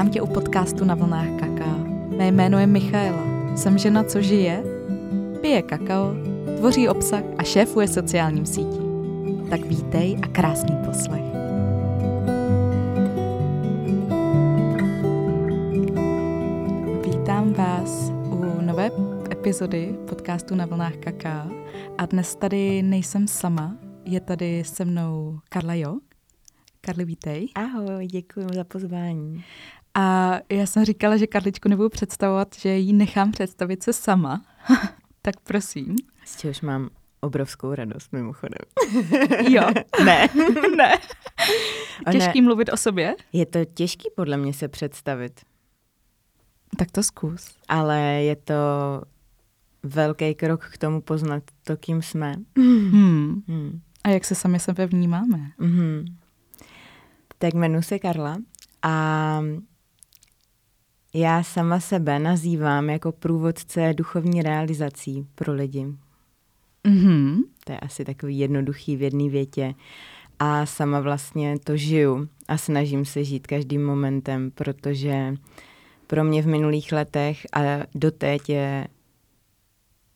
Vítám tě u podcastu na vlnách kaká. Mé jméno je Michaela. Jsem žena, co žije, pije kakao, tvoří obsah a šéfuje sociálním sítím. Tak vítej a krásný poslech. Vítám vás u nové epizody podcastu na vlnách kaká. A dnes tady nejsem sama, je tady se mnou Karla Jo. Karli, vítej. Ahoj, děkuji za pozvání. A já jsem říkala, že Karličku nebudu představovat, že ji nechám představit se sama. tak prosím. Z čehož mám obrovskou radost, mimochodem. jo. ne. ne. Těžký ne. mluvit o sobě? Je to těžký podle mě se představit. Tak to zkus. Ale je to velký krok k tomu poznat to, kým jsme. Hmm. Hmm. A jak se sami sebe vnímáme? Hmm. Tak jmenuji se Karla a já sama sebe nazývám jako průvodce duchovní realizací pro lidi. Mm-hmm. To je asi takový jednoduchý v jedné větě. A sama vlastně to žiju a snažím se žít každým momentem, protože pro mě v minulých letech a doteď je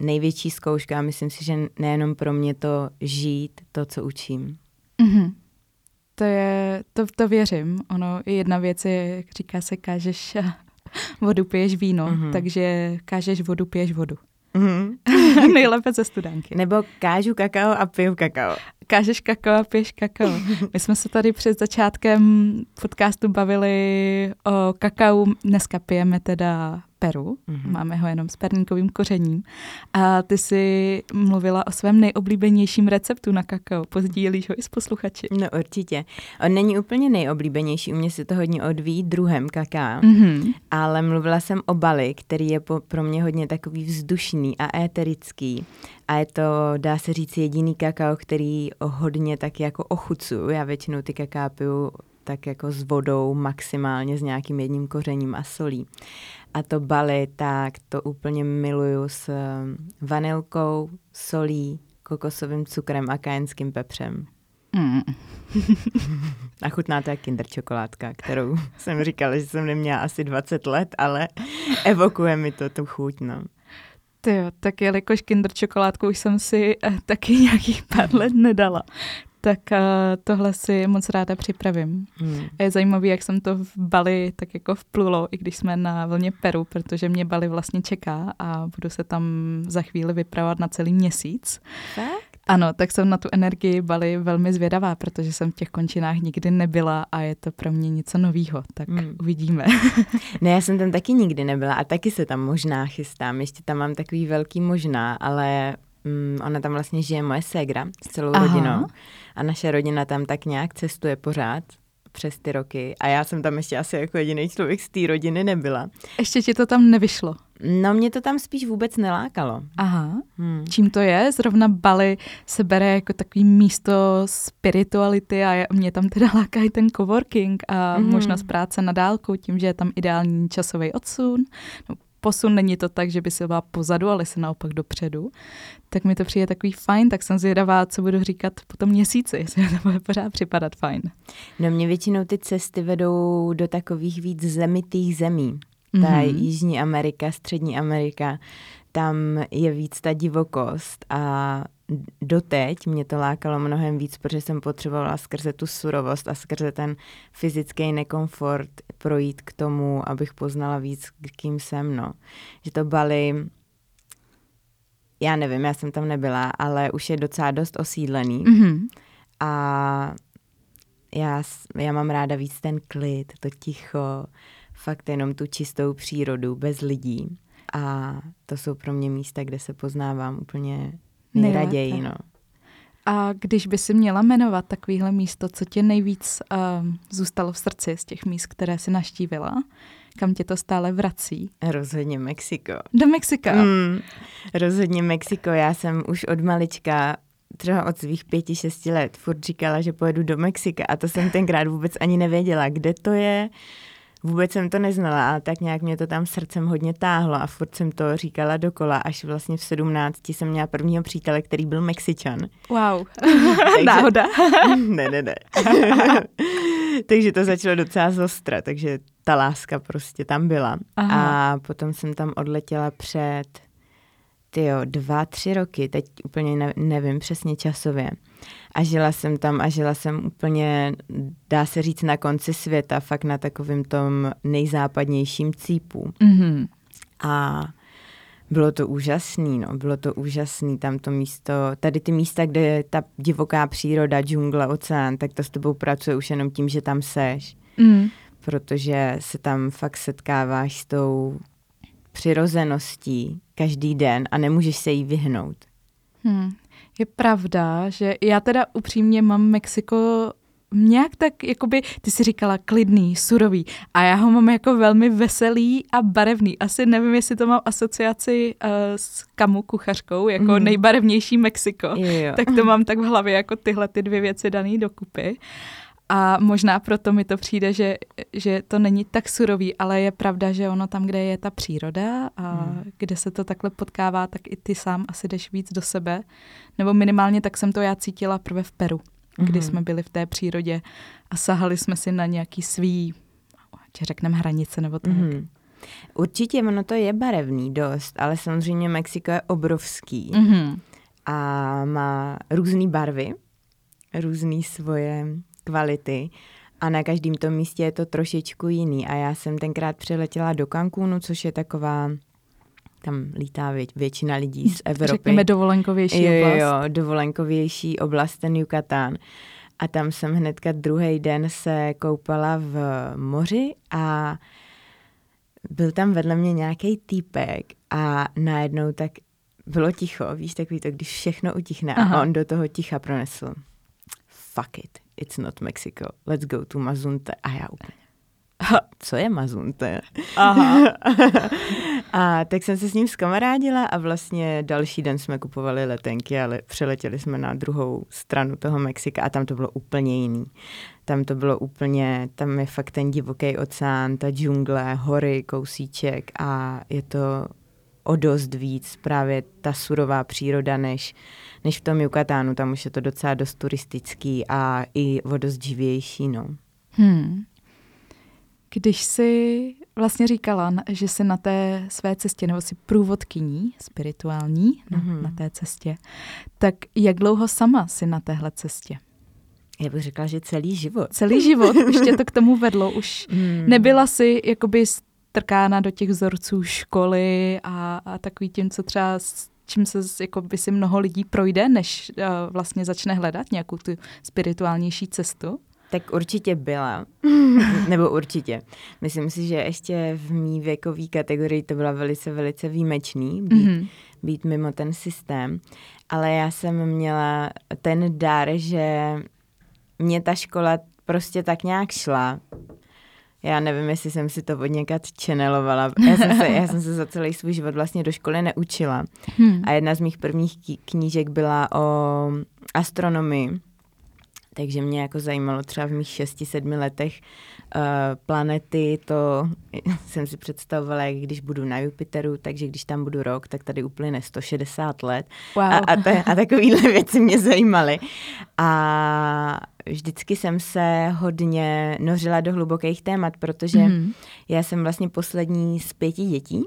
největší zkouška a myslím si, že nejenom pro mě to žít, to, co učím. Mm-hmm. To je, to, to věřím. Ono, jedna věc je, jak říká se, kážeš vodu, piješ víno, mm-hmm. takže kážeš vodu, piješ vodu. Mm-hmm. Nejlépe ze studánky. Nebo kážu kakao a piju kakao. Kážeš kakao a piješ kakao. My jsme se tady před začátkem podcastu bavili o kakao. Dneska pijeme teda Peru, mm-hmm. máme ho jenom s perníkovým kořením. A ty jsi mluvila o svém nejoblíbenějším receptu na kakao. Pozdílíš ho i s posluchači. No určitě. On není úplně nejoblíbenější, u mě se to hodně odvíjí druhem kaká, mm-hmm. ale mluvila jsem o Bali, který je po, pro mě hodně takový vzdušný a éterický. A je to, dá se říct, jediný kakao, který hodně tak jako ochucuju. Já většinou ty kaká piju tak jako s vodou, maximálně s nějakým jedním kořením a solí. A to Bali, tak to úplně miluju s eh, vanilkou, solí, kokosovým cukrem a kajenským pepřem. Mm. a chutná to jak kinder čokoládka, kterou jsem říkala, že jsem neměla asi 20 let, ale evokuje mi to tu chuť, no. Ty jo, tak jelikož kinder čokoládku už jsem si eh, taky nějakých pár let nedala, tak uh, tohle si moc ráda připravím. Hmm. A je zajímavé, jak jsem to v Bali tak jako vplulo, i když jsme na vlně Peru, protože mě Bali vlastně čeká a budu se tam za chvíli vypravovat na celý měsíc. Tak? Ano, tak jsem na tu energii Bali velmi zvědavá, protože jsem v těch končinách nikdy nebyla a je to pro mě něco novýho, tak hmm. uvidíme. ne, já jsem tam taky nikdy nebyla a taky se tam možná chystám, ještě tam mám takový velký možná, ale mm, ona tam vlastně žije moje ségra s celou Aha. rodinou a naše rodina tam tak nějak cestuje pořád přes ty roky a já jsem tam ještě asi jako jediný člověk z té rodiny nebyla. Ještě ti to tam nevyšlo? No mě to tam spíš vůbec nelákalo. Aha. Hmm. Čím to je? Zrovna Bali se bere jako takový místo spirituality a mě tam teda láká i ten coworking a hmm. možnost práce na dálku tím, že je tam ideální časový odsun. No, posun, není to tak, že by se byla pozadu, ale se naopak dopředu, tak mi to přijde takový fajn, tak jsem zvědavá, co budu říkat po tom měsíci, jestli to bude pořád připadat fajn. No mě většinou ty cesty vedou do takových víc zemitých zemí. Ta mm-hmm. Jižní Amerika, Střední Amerika, tam je víc ta divokost a doteď mě to lákalo mnohem víc, protože jsem potřebovala skrze tu surovost a skrze ten fyzický nekomfort projít k tomu, abych poznala víc, kým jsem, no. Že to Bali, já nevím, já jsem tam nebyla, ale už je docela dost osídlený. Mm-hmm. A já, já mám ráda víc ten klid, to ticho, fakt jenom tu čistou přírodu, bez lidí. A to jsou pro mě místa, kde se poznávám úplně nejraději. No. A když by si měla jmenovat takovýhle místo, co tě nejvíc uh, zůstalo v srdci z těch míst, které jsi naštívila, kam tě to stále vrací? Rozhodně Mexiko. Do Mexika? Mm, rozhodně Mexiko. Já jsem už od malička třeba od svých pěti, šesti let furt říkala, že pojedu do Mexika a to jsem tenkrát vůbec ani nevěděla, kde to je, vůbec jsem to neznala, ale tak nějak mě to tam srdcem hodně táhlo a furt jsem to říkala dokola, až vlastně v sedmnácti jsem měla prvního přítele, který byl Mexičan. Wow, takže... náhoda. ne, ne, ne. takže to začalo docela zostra, takže ta láska prostě tam byla. Aha. A potom jsem tam odletěla před tyjo, dva, tři roky, teď úplně ne, nevím přesně časově. A žila jsem tam a žila jsem úplně, dá se říct, na konci světa, fakt na takovém tom nejzápadnějším cípu. Mm-hmm. A bylo to úžasný, no, bylo to úžasný, tam to místo, tady ty místa, kde je ta divoká příroda, džungle, oceán, tak to s tebou pracuje už jenom tím, že tam seš. Mm. Protože se tam fakt setkáváš s tou přirozeností každý den a nemůžeš se jí vyhnout. Hmm. Je pravda, že já teda upřímně mám Mexiko nějak tak, jakoby, ty jsi říkala klidný, surový a já ho mám jako velmi veselý a barevný. Asi nevím, jestli to mám asociaci uh, s Kamu kuchařkou, jako mm. nejbarevnější Mexiko, jo. tak to mám tak v hlavě jako tyhle ty dvě věci daný dokupy. A možná proto mi to přijde, že, že to není tak surový, ale je pravda, že ono tam, kde je ta příroda a hmm. kde se to takhle potkává, tak i ty sám asi jdeš víc do sebe. Nebo minimálně tak jsem to já cítila prvé v Peru, hmm. kdy jsme byli v té přírodě a sahali jsme si na nějaký svý, či řekneme hranice nebo tak. Hmm. Určitě ono to je barevný dost, ale samozřejmě Mexiko je obrovský mm-hmm. a má různé barvy, různé svoje kvality a na každém tom místě je to trošičku jiný. A já jsem tenkrát přiletěla do Cancúnu, což je taková tam lítá vě, většina lidí z Evropy. Řekněme dovolenkovější jo, oblast. Jo, dovolenkovější oblast, ten Yucatán. A tam jsem hnedka druhý den se koupala v moři a byl tam vedle mě nějaký týpek a najednou tak bylo ticho, víš, takový to, když všechno utichne Aha. a on do toho ticha pronesl fuck it, it's not Mexico, let's go to Mazunte. A já úplně, co je Mazunte? Aha. a tak jsem se s ním zkamarádila a vlastně další den jsme kupovali letenky, ale přeletěli jsme na druhou stranu toho Mexika a tam to bylo úplně jiný. Tam to bylo úplně, tam je fakt ten divoký oceán, ta džungle, hory, kousíček a je to o dost víc právě ta surová příroda, než, než v tom Yucatánu. Tam už je to docela dost turistický a i o dost živější, no. Hmm. Když jsi vlastně říkala, že jsi na té své cestě, nebo jsi průvodkyní spirituální na, mm-hmm. na té cestě, tak jak dlouho sama jsi na téhle cestě? Já bych řekla, že celý život. Celý život, už tě to k tomu vedlo, už hmm. nebyla si jakoby strkána do těch vzorců školy a, a takový tím, co třeba s čím se jako by si mnoho lidí projde, než uh, vlastně začne hledat nějakou tu spirituálnější cestu? Tak určitě byla. Nebo určitě. Myslím si, že ještě v mý věkové kategorii to byla velice, velice výjimečný být, mm-hmm. být mimo ten systém. Ale já jsem měla ten dar, že mě ta škola prostě tak nějak šla. Já nevím, jestli jsem si to od někat čenelovala. Já jsem, se, já jsem se za celý svůj život vlastně do školy neučila. Hmm. A jedna z mých prvních knížek byla o astronomii. Takže mě jako zajímalo třeba v mých 6-7 letech uh, planety, to jsem si představovala, jak když budu na Jupiteru, takže když tam budu rok, tak tady uplyne 160 let. Wow. A, a, a takovéhle věci mě zajímaly. A vždycky jsem se hodně nořila do hlubokých témat, protože mm-hmm. já jsem vlastně poslední z pěti dětí.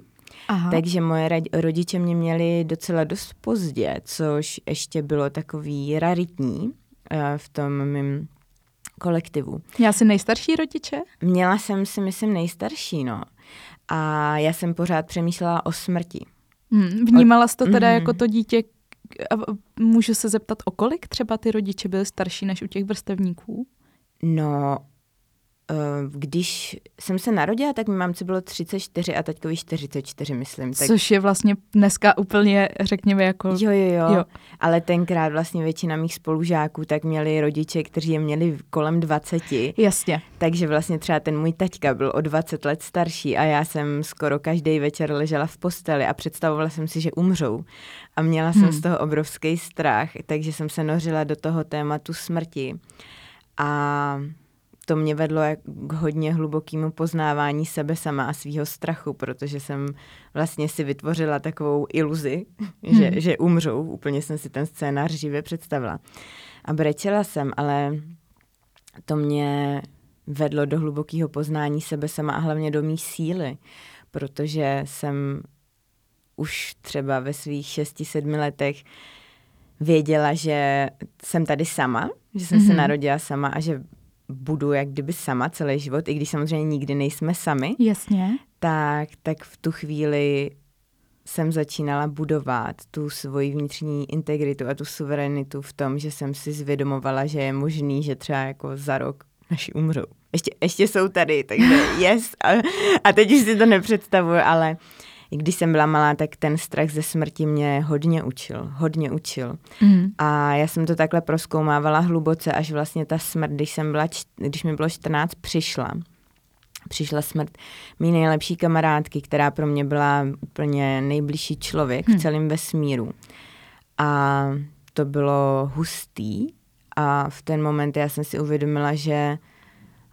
Aha. Takže moje rodiče mě měli docela dost pozdě, což ještě bylo takový raritní uh, v tom mým kolektivu. Měla jsi nejstarší rodiče? Měla jsem si, myslím, nejstarší, no. A já jsem pořád přemýšlela o smrti. Hmm, vnímala jsi to teda mm. jako to dítě, můžu se zeptat, o kolik třeba ty rodiče byly starší než u těch vrstevníků? No, když jsem se narodila, tak mi mamce bylo 34 a taťkovi 44, myslím. Tak... Což je vlastně dneska úplně, řekněme, jako... Jo, jo, jo, jo. Ale tenkrát vlastně většina mých spolužáků tak měli rodiče, kteří je měli kolem 20. Jasně. Takže vlastně třeba ten můj taťka byl o 20 let starší a já jsem skoro každý večer ležela v posteli a představovala jsem si, že umřou. A měla hmm. jsem z toho obrovský strach, takže jsem se nořila do toho tématu smrti. A to mě vedlo k hodně hlubokému poznávání sebe sama a svého strachu, protože jsem vlastně si vytvořila takovou iluzi, hmm. že, že umřou. Úplně jsem si ten scénář živě představila. A brečela jsem, ale to mě vedlo do hlubokého poznání sebe sama a hlavně do mý síly, protože jsem už třeba ve svých 6-7 letech věděla, že jsem tady sama, že jsem mm-hmm. se mhm. narodila sama a že budu jak kdyby sama celý život, i když samozřejmě nikdy nejsme sami. Jasně. Tak, tak v tu chvíli jsem začínala budovat tu svoji vnitřní integritu a tu suverenitu v tom, že jsem si zvědomovala, že je možný, že třeba jako za rok naši umřou. Ještě, ještě jsou tady, takže yes. A, a teď už si to nepředstavuju, ale i když jsem byla malá, tak ten strach ze smrti mě hodně učil, hodně učil. Mm. A já jsem to takhle proskoumávala hluboce, až vlastně ta smrt, když, jsem byla, když mi bylo 14, přišla přišla smrt mý nejlepší kamarádky, která pro mě byla úplně nejbližší člověk hmm. v celém vesmíru. A to bylo hustý a v ten moment já jsem si uvědomila, že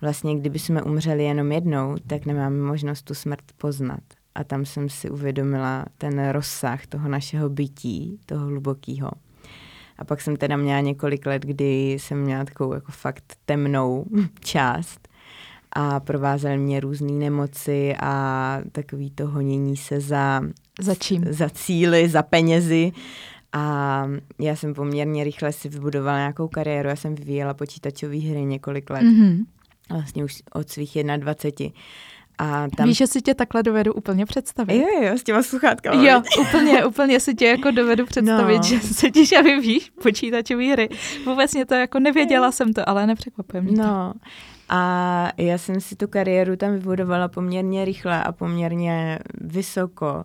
vlastně kdyby jsme umřeli jenom jednou, tak nemáme možnost tu smrt poznat. A tam jsem si uvědomila ten rozsah toho našeho bytí, toho hlubokého. A pak jsem teda měla několik let, kdy jsem měla takovou jako fakt temnou část, a provázely mě různé nemoci a takový to honění se za, za, čím? za cíly, za penězi. A já jsem poměrně rychle si vybudovala nějakou kariéru. Já jsem vyvíjela počítačové hry několik let. Mm-hmm. Vlastně už od svých 21. A tam... Víš, že si tě takhle dovedu úplně představit? Jo, jo, s těma sluchátkama. Jo, úplně, úplně si tě jako dovedu představit, no. že sedíš a vyvíjíš počítačové hry. Vůbec mě to jako nevěděla jsem to, ale nepřekvapuje mě no. to. A já jsem si tu kariéru tam vybudovala poměrně rychle a poměrně vysoko.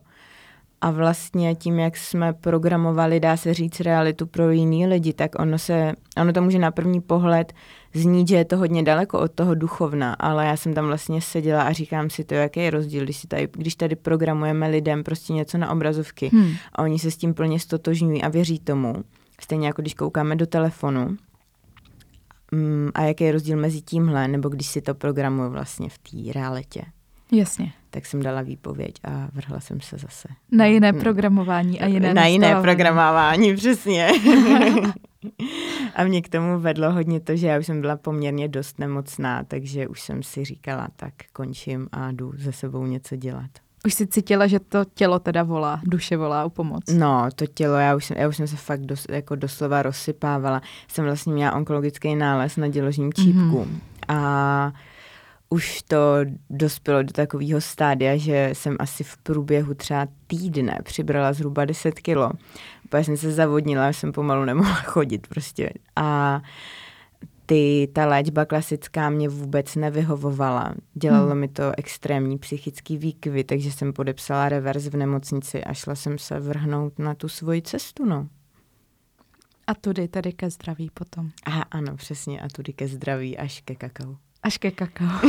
A vlastně tím, jak jsme programovali, dá se říct, realitu pro jiný lidi, tak ono, se, ono to může na první pohled znít, že je to hodně daleko od toho duchovna, ale já jsem tam vlastně seděla a říkám si to, jaký je rozdíl, když, si tady, když tady programujeme lidem prostě něco na obrazovky hmm. a oni se s tím plně stotožňují a věří tomu. Stejně jako když koukáme do telefonu, Mm, a jaký je rozdíl mezi tímhle, nebo když si to programuju vlastně v té realitě. Jasně. Tak jsem dala výpověď a vrhla jsem se zase. Na jiné mm. programování a jiné Na jiné programování, přesně. a mě k tomu vedlo hodně to, že já už jsem byla poměrně dost nemocná, takže už jsem si říkala, tak končím a jdu ze sebou něco dělat. Už jsi cítila, že to tělo teda volá, duše volá o pomoc? No, to tělo, já už jsem, já už jsem se fakt dos, jako doslova rozsypávala. Jsem vlastně měla onkologický nález na děložním čípku mm-hmm. a už to dospělo do takového stádia, že jsem asi v průběhu třeba týdne přibrala zhruba 10 kilo. Úplně jsem se zavodnila, jsem pomalu nemohla chodit prostě. A ty, ta léčba klasická mě vůbec nevyhovovala. Dělalo hmm. mi to extrémní psychický výkyvy, takže jsem podepsala revers v nemocnici a šla jsem se vrhnout na tu svoji cestu, no. A tudy tedy ke zdraví potom. Aha, ano, přesně. A tudy ke zdraví až ke kakao. Až ke kakao.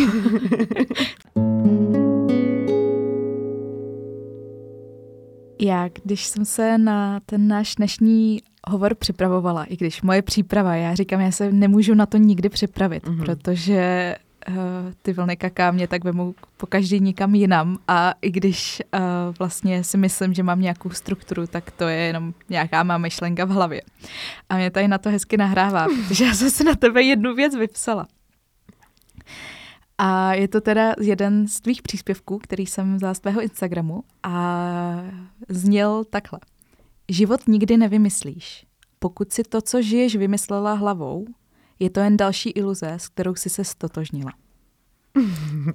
Já, když jsem se na ten náš dnešní hovor připravovala, i když moje příprava, já říkám, já se nemůžu na to nikdy připravit, mm-hmm. protože uh, ty vlny kaká mě tak vemu po každý nikam jinam a i když uh, vlastně si myslím, že mám nějakou strukturu, tak to je jenom nějaká má myšlenka v hlavě. A mě tady na to hezky nahrává, protože já jsem si na tebe jednu věc vypsala. A je to teda jeden z tvých příspěvků, který jsem vzala z tvého Instagramu a zněl takhle. Život nikdy nevymyslíš. Pokud si to, co žiješ, vymyslela hlavou, je to jen další iluze, s kterou si se stotožnila.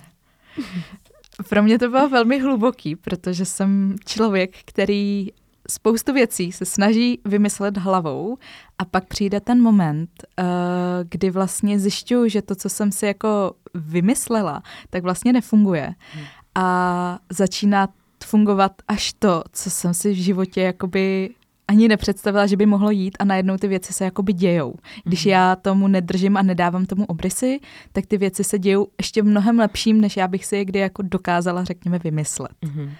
Pro mě to bylo velmi hluboký, protože jsem člověk, který spoustu věcí se snaží vymyslet hlavou a pak přijde ten moment, uh, kdy vlastně zjišťuju, že to, co jsem si jako vymyslela, tak vlastně nefunguje. Hmm. A začíná fungovat až to, co jsem si v životě jakoby ani nepředstavila, že by mohlo jít a najednou ty věci se jakoby dějou. Když mm. já tomu nedržím a nedávám tomu obrysy, tak ty věci se dějou ještě mnohem lepším, než já bych si je kdy jako dokázala, řekněme, vymyslet. Mm.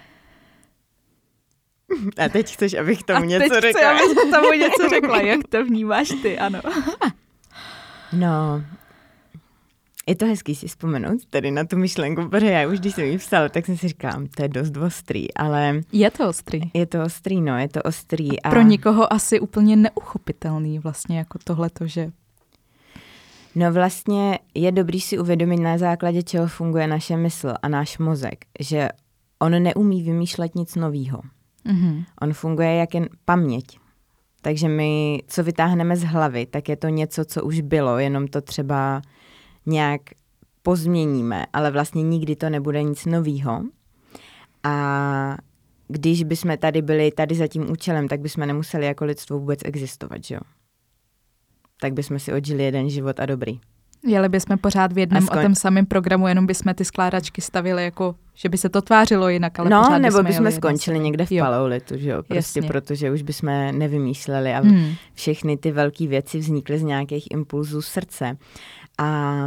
A teď chceš, abych tomu a něco teď řekla. Chci, abych tomu něco řekla. Jak to vnímáš ty, ano. No, je to hezký si vzpomenout tady na tu myšlenku, protože já už když jsem ji psala, tak jsem si říkala, to je dost ostrý, ale... Je to ostrý. Je to ostrý, no, je to ostrý. A... Pro nikoho asi úplně neuchopitelný vlastně jako tohleto, že... No vlastně je dobrý si uvědomit na základě čeho funguje naše mysl a náš mozek, že on neumí vymýšlet nic nového. Mm-hmm. On funguje jak jen paměť. Takže my, co vytáhneme z hlavy, tak je to něco, co už bylo, jenom to třeba nějak pozměníme, ale vlastně nikdy to nebude nic novýho. A když bychom tady byli tady za tím účelem, tak bychom nemuseli jako lidstvo vůbec existovat, že jo? Tak bychom si odžili jeden život a dobrý. Jeli bychom pořád v jednom skon... a tom samém programu, jenom bychom ty skládačky stavili jako, že by se to tvářilo jinak, ale No, pořád nebo bychom bychom skončili někde v jo. paleolitu, že jo, prostě Jasně. protože už bychom nevymýšleli a hmm. všechny ty velké věci vznikly z nějakých impulzů srdce. A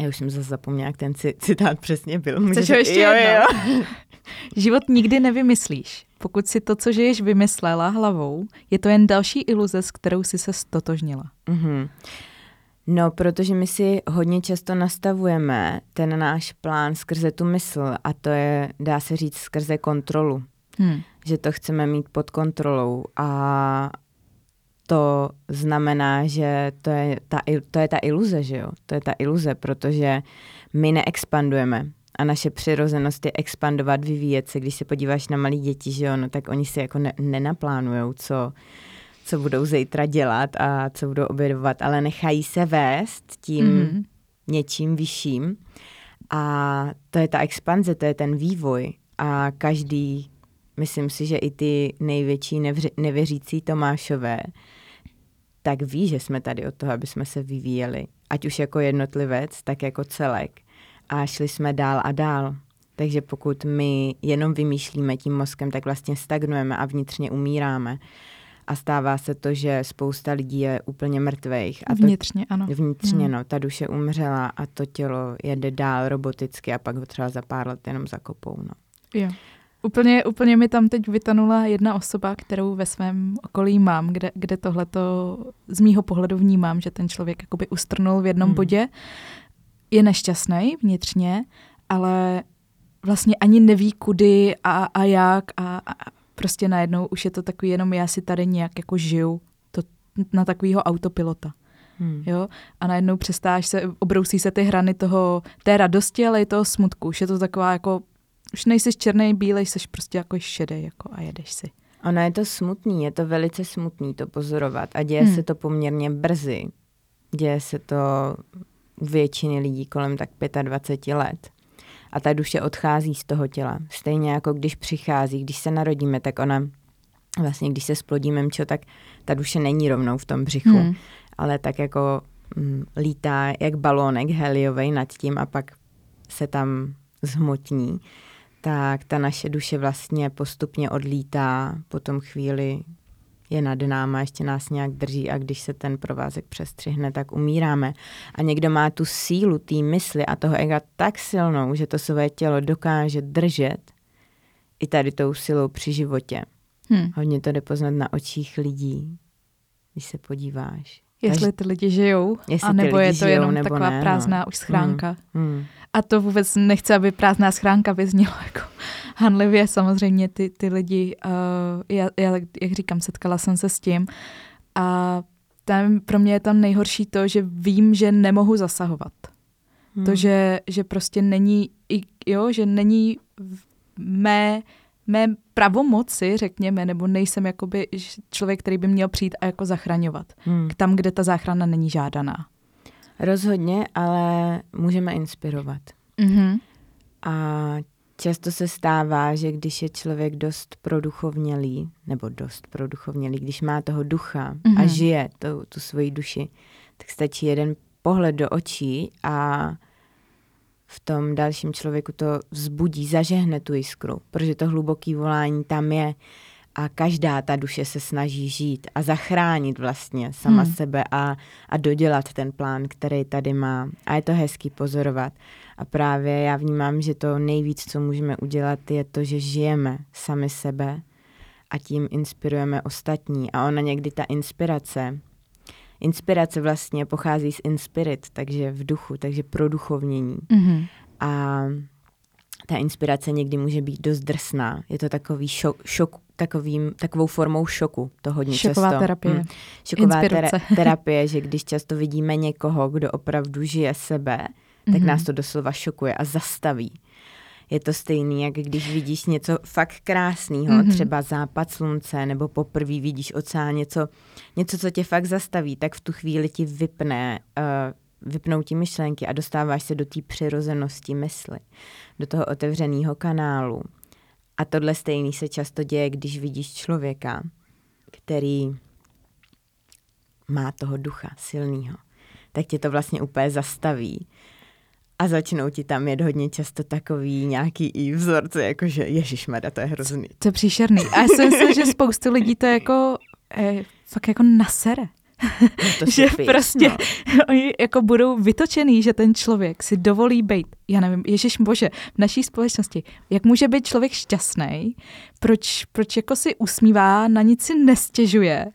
já už jsem zase zapomněla, jak ten citát přesně byl. Chceš ho ještě jo, jo. Život nikdy nevymyslíš. Pokud si to, co žiješ, vymyslela hlavou, je to jen další iluze, s kterou si se stotožnila. Mm-hmm. No, protože my si hodně často nastavujeme ten náš plán skrze tu mysl a to je, dá se říct, skrze kontrolu. Hmm. Že to chceme mít pod kontrolou a to znamená, že to je, ta, to je ta iluze, že jo? To je ta iluze, protože my neexpandujeme a naše přirozenost je expandovat, vyvíjet se. Když se podíváš na malí děti, že jo, no, tak oni si jako ne, nenaplánujou, co, co budou zítra dělat a co budou obědovat, ale nechají se vést tím mm-hmm. něčím vyšším. A to je ta expanze, to je ten vývoj. A každý, myslím si, že i ty největší nevři, nevěřící Tomášové, tak ví, že jsme tady od toho, aby jsme se vyvíjeli. Ať už jako jednotlivec, tak jako celek. A šli jsme dál a dál. Takže pokud my jenom vymýšlíme tím mozkem, tak vlastně stagnujeme a vnitřně umíráme a stává se to, že spousta lidí je úplně mrtvých. A to, vnitřně, ano. Vnitřně, hmm. no. Ta duše umřela a to tělo jede dál roboticky a pak ho třeba za pár let jenom zakopou, no. Jo. Úplně, úplně mi tam teď vytanula jedna osoba, kterou ve svém okolí mám, kde, kde tohleto z mýho pohledu vnímám, že ten člověk jakoby ustrnul v jednom hmm. bodě. Je nešťastný vnitřně, ale vlastně ani neví kudy a, a jak a, a prostě najednou už je to takový jenom já si tady nějak jako žiju to, na takového autopilota. Hmm. Jo? A najednou přestáš se, obrousí se ty hrany toho, té radosti, ale i toho smutku. Už je to taková jako, už nejsi černý, bílej, jsi prostě jako šedý jako a jedeš si. Ono je to smutný, je to velice smutný to pozorovat a děje hmm. se to poměrně brzy. Děje se to u většiny lidí kolem tak 25 let a ta duše odchází z toho těla. Stejně jako když přichází, když se narodíme, tak ona vlastně, když se splodíme mčo, tak ta duše není rovnou v tom břichu, hmm. ale tak jako mm, lítá jak balónek heliovej nad tím a pak se tam zhmotní, tak ta naše duše vlastně postupně odlítá po tom chvíli je nad náma, ještě nás nějak drží a když se ten provázek přestřihne, tak umíráme. A někdo má tu sílu té mysli a toho ega tak silnou, že to své tělo dokáže držet i tady tou silou při životě. Hmm. Hodně to jde poznat na očích lidí, když se podíváš. Jestli ty lidi žijou, Jestli a nebo je to žijou, jenom nebo taková ne, prázdná no. už schránka. Hmm. Hmm. A to vůbec nechci, aby prázdná schránka vyzněla jako hanlivě. Samozřejmě ty, ty lidi, uh, já, já, jak říkám, setkala jsem se s tím a tam pro mě je tam nejhorší to, že vím, že nemohu zasahovat. Hmm. To, že, že prostě není, jo, že není v mé mé pravomoci, řekněme, nebo nejsem jakoby člověk, který by měl přijít a jako zachraňovat. Hmm. Tam, kde ta záchrana není žádaná. Rozhodně, ale můžeme inspirovat. Mm-hmm. A často se stává, že když je člověk dost produchovnělý, nebo dost produchovnělý, když má toho ducha mm-hmm. a žije tu, tu svoji duši, tak stačí jeden pohled do očí a v tom dalším člověku to vzbudí, zažehne tu jiskru, protože to hluboký volání tam je a každá ta duše se snaží žít a zachránit vlastně sama hmm. sebe a, a dodělat ten plán, který tady má. A je to hezký pozorovat. A právě já vnímám, že to nejvíc, co můžeme udělat, je to, že žijeme sami sebe a tím inspirujeme ostatní. A ona někdy ta inspirace, inspirace vlastně pochází z inspirit, takže v duchu, takže pro duchovnění. Mm-hmm. A ta inspirace někdy může být dost drsná. Je to takový šok, šok takovým, takovou formou šoku, to hodně Šoková často. terapie. Hmm. Šoková tera- terapie, že když často vidíme někoho, kdo opravdu žije sebe, tak mm-hmm. nás to doslova šokuje a zastaví. Je to stejný, jak když vidíš něco fakt krásného, mm-hmm. třeba západ slunce, nebo poprvé vidíš oceán, něco, něco, co tě fakt zastaví, tak v tu chvíli ti vypne, uh, vypnou ti myšlenky a dostáváš se do té přirozenosti mysli, do toho otevřeného kanálu. A tohle stejný se často děje, když vidíš člověka, který má toho ducha silného, tak tě to vlastně úplně zastaví a začnou ti tam jet hodně často takový nějaký i vzorce, jakože ježišmada, to je hrozný. To je příšerný. A já si myslím, že spoustu lidí to jako eh, fakt jako nasere. No to že píš, prostě no. oni jako budou vytočený, že ten člověk si dovolí být, já nevím, Ježíš Bože, v naší společnosti, jak může být člověk šťastný, proč, proč jako si usmívá, na nic si nestěžuje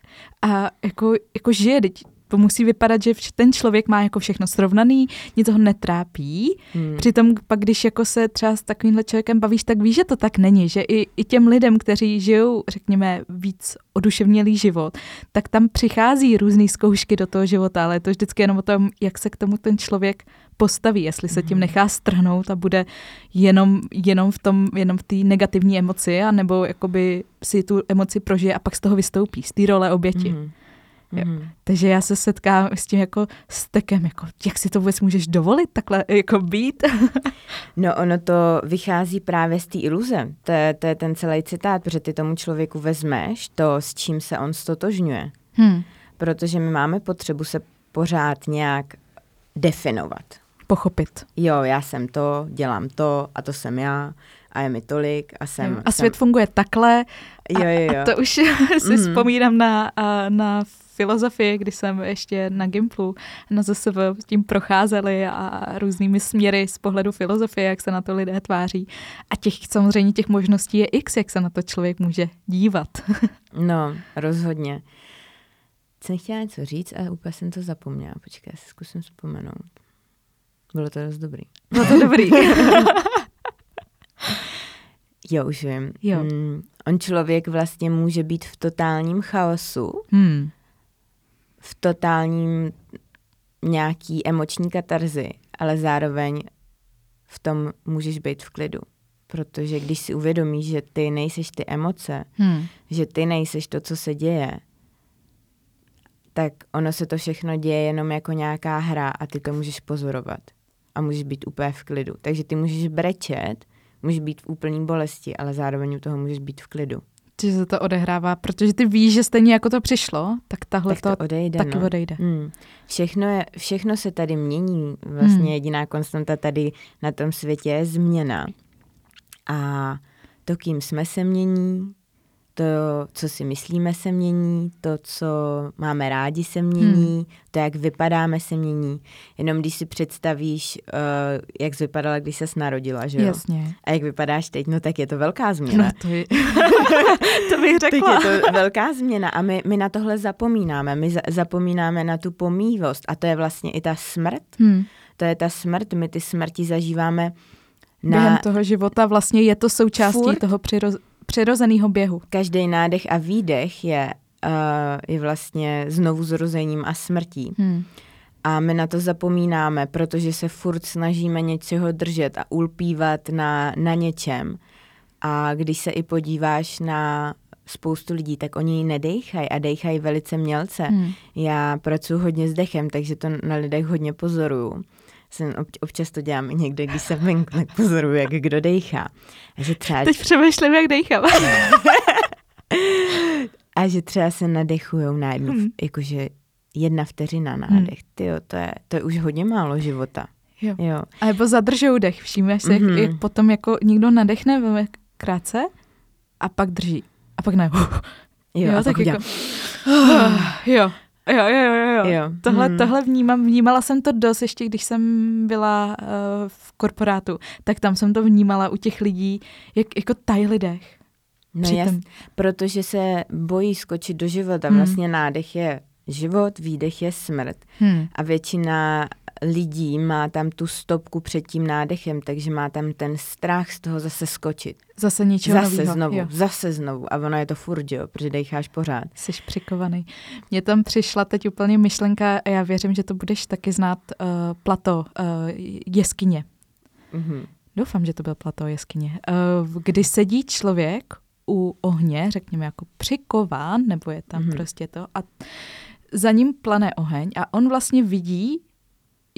a jako, jako žije, teď to musí vypadat, že ten člověk má jako všechno srovnaný, nic ho netrápí. Hmm. Přitom pak, když jako se třeba s takovýmhle člověkem bavíš, tak víš, že to tak není, že i, i těm lidem, kteří žijou, řekněme, víc oduševnělý život, tak tam přichází různé zkoušky do toho života, ale je to vždycky jenom o tom, jak se k tomu ten člověk postaví, jestli se tím Mhm. nechá strhnout a bude jenom, jenom v tom, jenom v té negativní emoci, anebo jakoby si tu emoci prožije a pak z toho vystoupí, z té role oběti. Mhm. Mhm. Takže já se setkám s tím jako stekem, jako jak si to vůbec můžeš dovolit takhle jako být? No ono to vychází právě z té iluze. To je, to je ten celý citát, protože ty tomu člověku vezmeš to, s čím se on stotožňuje. Hmm. Protože my máme potřebu se pořád nějak definovat. Pochopit. Jo, já jsem to, dělám to a to jsem já a je mi tolik a jsem... A svět funguje takhle. jsem, jo, jo, jo. A to už si Mhm. vzpomínám na, a, na filozofii, kdy jsem ještě na Gimplu na ZSV s tím procházeli a různými směry z pohledu filozofie, jak se na to lidé tváří. A těch samozřejmě těch možností je x, jak se na to člověk může dívat. No, rozhodně. Jsem chtěla něco říct a úplně jsem to zapomněla. Počkej, já si zkusím vzpomenout. Bylo to dost dobrý. Bylo to dobrý. Jo, už vím. Jo. Mm, on člověk vlastně může být v totálním chaosu, hmm. V totálním nějaký emoční katarzy, ale zároveň v tom můžeš být v klidu. Protože když si uvědomíš, že ty nejseš ty emoce, Hmm. že ty nejseš to, co se děje, tak ono se to všechno děje jenom jako nějaká hra a ty to můžeš pozorovat. A můžeš být úplně v klidu. Takže ty můžeš brečet, můžeš být v úplný bolesti, ale zároveň u toho můžeš být v klidu. Že se to odehrává, protože ty víš, že stejně jako to přišlo, tak tahle tak to odejde. taky no. odejde. Mm. Všechno, je, všechno se tady mění. Vlastně Hmm. jediná konstanta tady na tom světě je změna. A to, kým jsme se mění, to, co si myslíme, se mění, to, co máme rádi, se mění, Hmm. to, jak vypadáme, se mění. Jenom když si představíš, uh, jak jsi vypadala, když ses narodila, že jo? Jasně. A jak vypadáš teď, no tak je to velká změna. No to, je... to bych Tak řekla. je to velká změna a my, my na tohle zapomínáme. My za, zapomínáme na tu pomývost a to je vlastně i ta smrt. Hmm. To je ta smrt, my ty smrti zažíváme Během na toho života vlastně je to součástí Furt. toho přiroz... přirozeného běhu. každý nádech a výdech je, uh, je vlastně znovu zrozením a smrtí. Hmm. A my na to zapomínáme, protože se furt snažíme něčeho držet a ulpívat na, na něčem. A když se i podíváš na spoustu lidí, tak oni nedejchají a dejchají velice mělce. Hmm. Já pracuji hodně s dechem, takže to na lidech hodně pozoruju. Jsem ob, občas to dělám i někde, když jsem venku, tak pozoruju, jak kdo dejchá. A že třeba, Teď přemýšlím, jak dejchám. a že třeba se nadechujou na jednu, Hmm. jakože jedna vteřina nádech. Tyjo, to je, to je už hodně málo života. Jo. Jo. A nebo zadržou dech. Všímáš si, Mhm. jak, jak potom jako někdo nadechne velmi krátce a pak drží. A pak ne. Jo, a tak jako... jo. jo. Jo, jo, jo, jo. Jo. Tohle, Mhm. tohle vnímám, vnímala jsem to dost, ještě když jsem byla uh, v korporátu, tak tam jsem to vnímala u těch lidí, jak jako tajli dech. No jas, protože se bojí skočit do života. Hmm. Vlastně nádech je život, výdech je smrt. Hmm. A většina lidí má tam tu stopku před tím nádechem, takže má tam ten strach z toho zase skočit. Zase ničeho Zase novýho. znovu, Jo. zase znovu. A ono je to furt, jo, protože decháš pořád. Jsi přikovaný. Mně tam přišla teď úplně myšlenka, a já věřím, že to budeš taky znát, uh, plato, uh, jeskyně. Mhm. Doufám, že to byl plato jeskyně. Uh, kdy sedí člověk u ohně, řekněme jako přikován, nebo je tam Mhm. mm-hmm. prostě to, a za ním plane oheň a on vlastně vidí,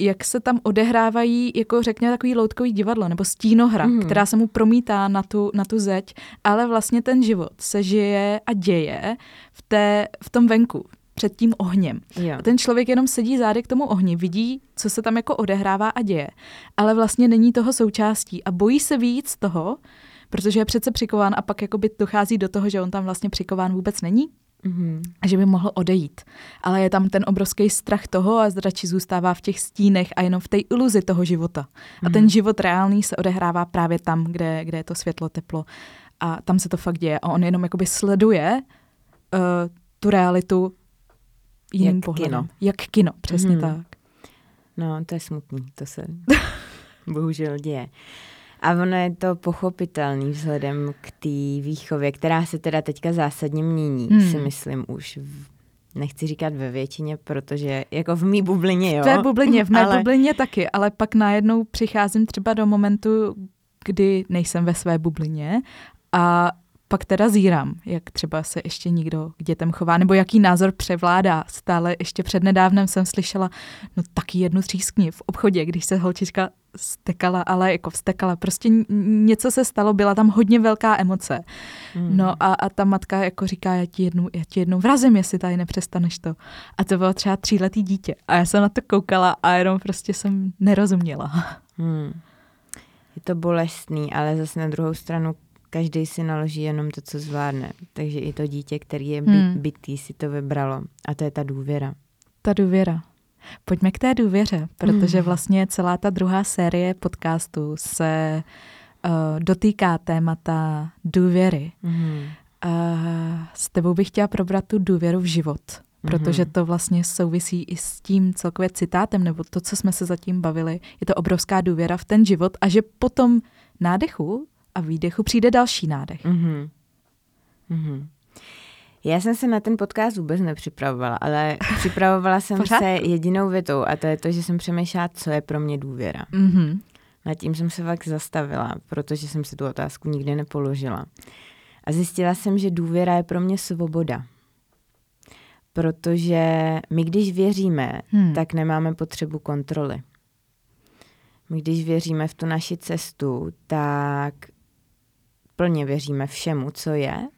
jak se tam odehrávají, jako řekněme, takový loutkový divadlo nebo stínohra, mm. která se mu promítá na tu, na tu zeď, ale vlastně ten život se žije a děje v, té, v tom venku, před tím ohněm. Jo. A ten člověk jenom sedí zády k tomu ohni, vidí, co se tam jako odehrává a děje, ale vlastně není toho součástí a bojí se víc toho, protože je přece přikován a pak jakoby dochází do toho, že on tam vlastně přikován vůbec není Mhm. a že by mohl odejít. Ale je tam ten obrovský strach toho a radši zůstává v těch stínech a jenom v té iluzi toho života. A ten život reálný se odehrává právě tam, kde, kde je to světlo, teplo a tam se to fakt děje. A on jenom jakoby sleduje uh, tu realitu jiným Jak pohledem. kino. Jak kino, přesně Mhm. tak. No, to je smutný, to se bohužel děje. A ono je to pochopitelný vzhledem k té výchově, která se teda teďka zásadně mění, Hmm. si myslím už. V, nechci říkat ve většině, protože jako v mý bublině, jo. V tvé bublině, v mé ale, bublině taky, ale pak najednou přicházím třeba do momentu, kdy nejsem ve své bublině a pak teda zírám, jak třeba se ještě někdo k dětem chová, nebo jaký názor převládá. Stále ještě přednedávnem jsem slyšela, no taky jednu třískni v obchodě, když se holčička stekala, ale jako vstekala. Prostě něco se stalo, byla tam hodně velká emoce. Hmm. No a, a ta matka jako říká, já ti, jednou, já ti jednou vrazím, jestli tady nepřestaneš to. A to bylo třeba tříletý dítě. A já jsem na to koukala a jenom prostě jsem nerozuměla. Hmm. Je to bolestný, ale zase na druhou stranu každý si naloží jenom to, co zvládne. Takže i to dítě, který je by, Hmm. bytý, si to vybralo. A to je ta důvěra. Ta důvěra. Pojďme k té důvěře, protože Hmm. vlastně celá ta druhá série podcastu se uh, dotýká témata důvěry. Mhm. A s tebou bych chtěla probrat tu důvěru v život, protože to vlastně souvisí i s tím celkově citátem, nebo to, co jsme se zatím bavili. Je to obrovská důvěra v ten život a že potom nádechu a výdechu přijde další nádech. Mhm. Mhm. Já jsem se na ten podcast vůbec nepřipravovala, ale připravovala jsem se jedinou větou a to je to, že jsem přemýšlela, co je pro mě důvěra. Mhm. Nad tím jsem se fakt zastavila, protože jsem si tu otázku nikdy nepoložila. A zjistila jsem, že důvěra je pro mě svoboda. Protože my, když věříme, Hmm. tak nemáme potřebu kontroly. My, když věříme v tu naši cestu, tak plně věříme všemu, co je,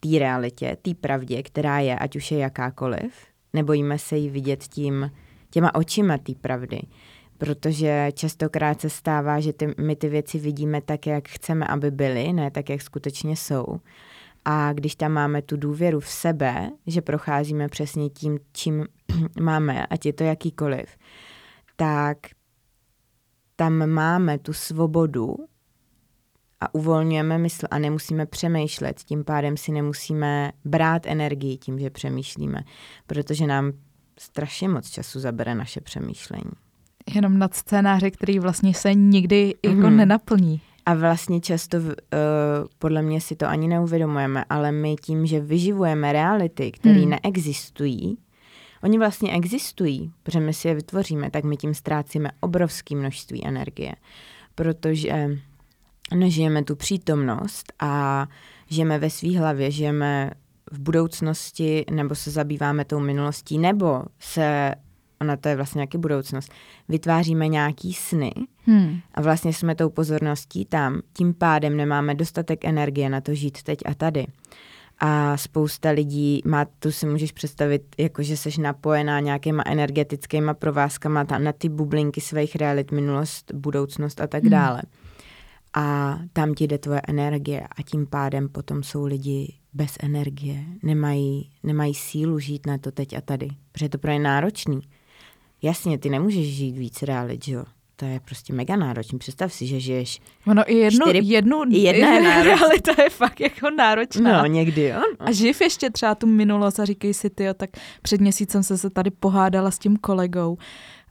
té realitě, té pravdě, která je, ať už je jakákoliv. Nebojíme se jí vidět tím, těma očima té pravdy. Protože častokrát se stává, že ty, my ty věci vidíme tak, jak chceme, aby byly, ne tak, jak skutečně jsou. A když tam máme tu důvěru v sebe, že procházíme přesně tím, čím máme, ať je to jakýkoliv, tak tam máme tu svobodu a uvolňujeme mysl a nemusíme přemýšlet. Tím pádem si nemusíme brát energii tím, že přemýšlíme, protože nám strašně moc času zabere naše přemýšlení. Jenom nad scénáře, který vlastně se nikdy jako Mhm. nenaplní. A vlastně často, uh, podle mě si to ani neuvědomujeme, ale my tím, že vyživujeme reality, které Hmm. neexistují, oni vlastně existují, protože my si je vytvoříme, tak my tím ztrácíme obrovské množství energie, protože nežijeme tu přítomnost a žijeme ve své hlavě, žijeme v budoucnosti, nebo se zabýváme tou minulostí, nebo se, ona to je vlastně nějaký budoucnost, vytváříme nějaký sny, Hmm. a vlastně jsme tou pozorností tam, tím pádem nemáme dostatek energie na to žít teď a tady. A spousta lidí má, tu si můžeš představit, jako že jsi napojená nějakýma energetickýma provázkama ta, na ty bublinky svých realit, minulost, budoucnost a tak Hmm. A tam ti jde tvoje energie a tím pádem potom jsou lidi bez energie, nemají, nemají sílu žít na to teď a tady, protože je to pro ně náročný. Jasně, ty nemůžeš žít víc realit, že jo? To je prostě mega náročný. Představ si, že žiješ... Ono i jednu, Čtyři- jednu jedna je realita je fakt jako náročná. No, někdy jo. A živ ještě třeba tu minulost a říkej si, ty, tak před měsícem jsem se tady pohádala s tím kolegou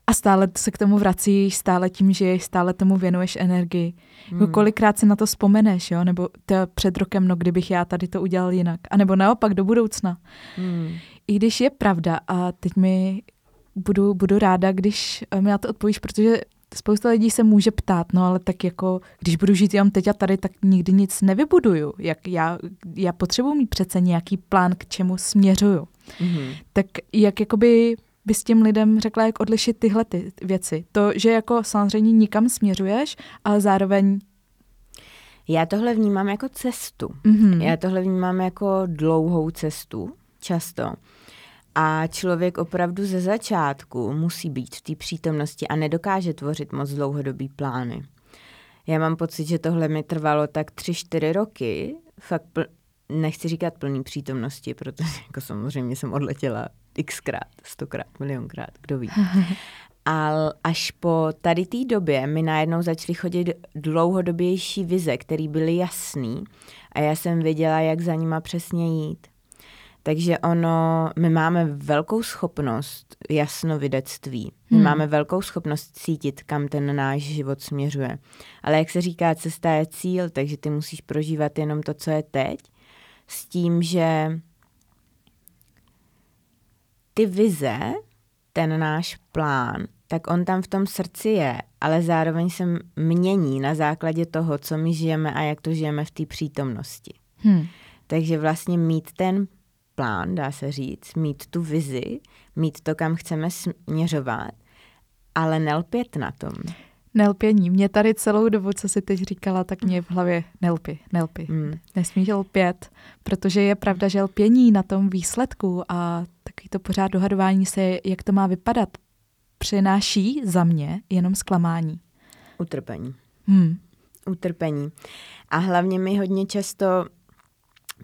a stále se k tomu vracíš, stále tím žiješ, stále tomu věnuješ energii. Jako hmm. kolikrát si na to vzpomeneš, jo? nebo to před rokem, no kdybych já tady to udělal jinak. A nebo naopak do budoucna. Hmm. I když je pravda, a teď mi budu, budu ráda, když mi na to odpovíš, protože spousta lidí se může ptát, no ale tak jako, když budu žít jenom teď a tady, tak nikdy nic nevybuduju. Jak já, já potřebuji mít přece nějaký plán, k čemu směřuju. Mm-hmm. Tak jak jakoby bys těm lidem řekla, jak odlišit tyhle ty věci? To, že jako samozřejmě nikam směřuješ, ale zároveň já tohle vnímám jako cestu. Mm-hmm. Já tohle vnímám jako dlouhou cestu, často. A člověk opravdu ze začátku musí být v té přítomnosti a nedokáže tvořit moc dlouhodobý plány. Já mám pocit, že tohle mi trvalo tak tři, čtyři roky, fakt pl- nechci říkat plný přítomnosti, protože jako samozřejmě jsem odletěla xkrát, stokrát, milionkrát, kdo ví. Ale až po tady té době mi najednou začaly chodit dlouhodobější vize, které byly jasný a já jsem věděla, jak za nima přesně jít. Takže ono, my máme velkou schopnost jasnovidectví. My hmm. máme velkou schopnost cítit, kam ten náš život směřuje. Ale jak se říká, cesta je cíl, takže ty musíš prožívat jenom to, co je teď, s tím, že ty vize, ten náš plán, tak on tam v tom srdci je, ale zároveň se mění na základě toho, co my žijeme a jak to žijeme v té přítomnosti. Hmm. Takže vlastně mít ten plán, dá se říct, mít tu vizi, mít to, kam chceme směřovat, ale nelpět na tom. Nelpění. Mě tady celou dobu, co jsi teď říkala, tak mě v hlavě nelpy, nelpy. Mm. Nesmíš lpět, protože je pravda, že lpění na tom výsledku a takový to pořád dohadování se, jak to má vypadat, přináší za mě jenom zklamání. Utrpení. Hmm. Utrpení. A hlavně mi hodně často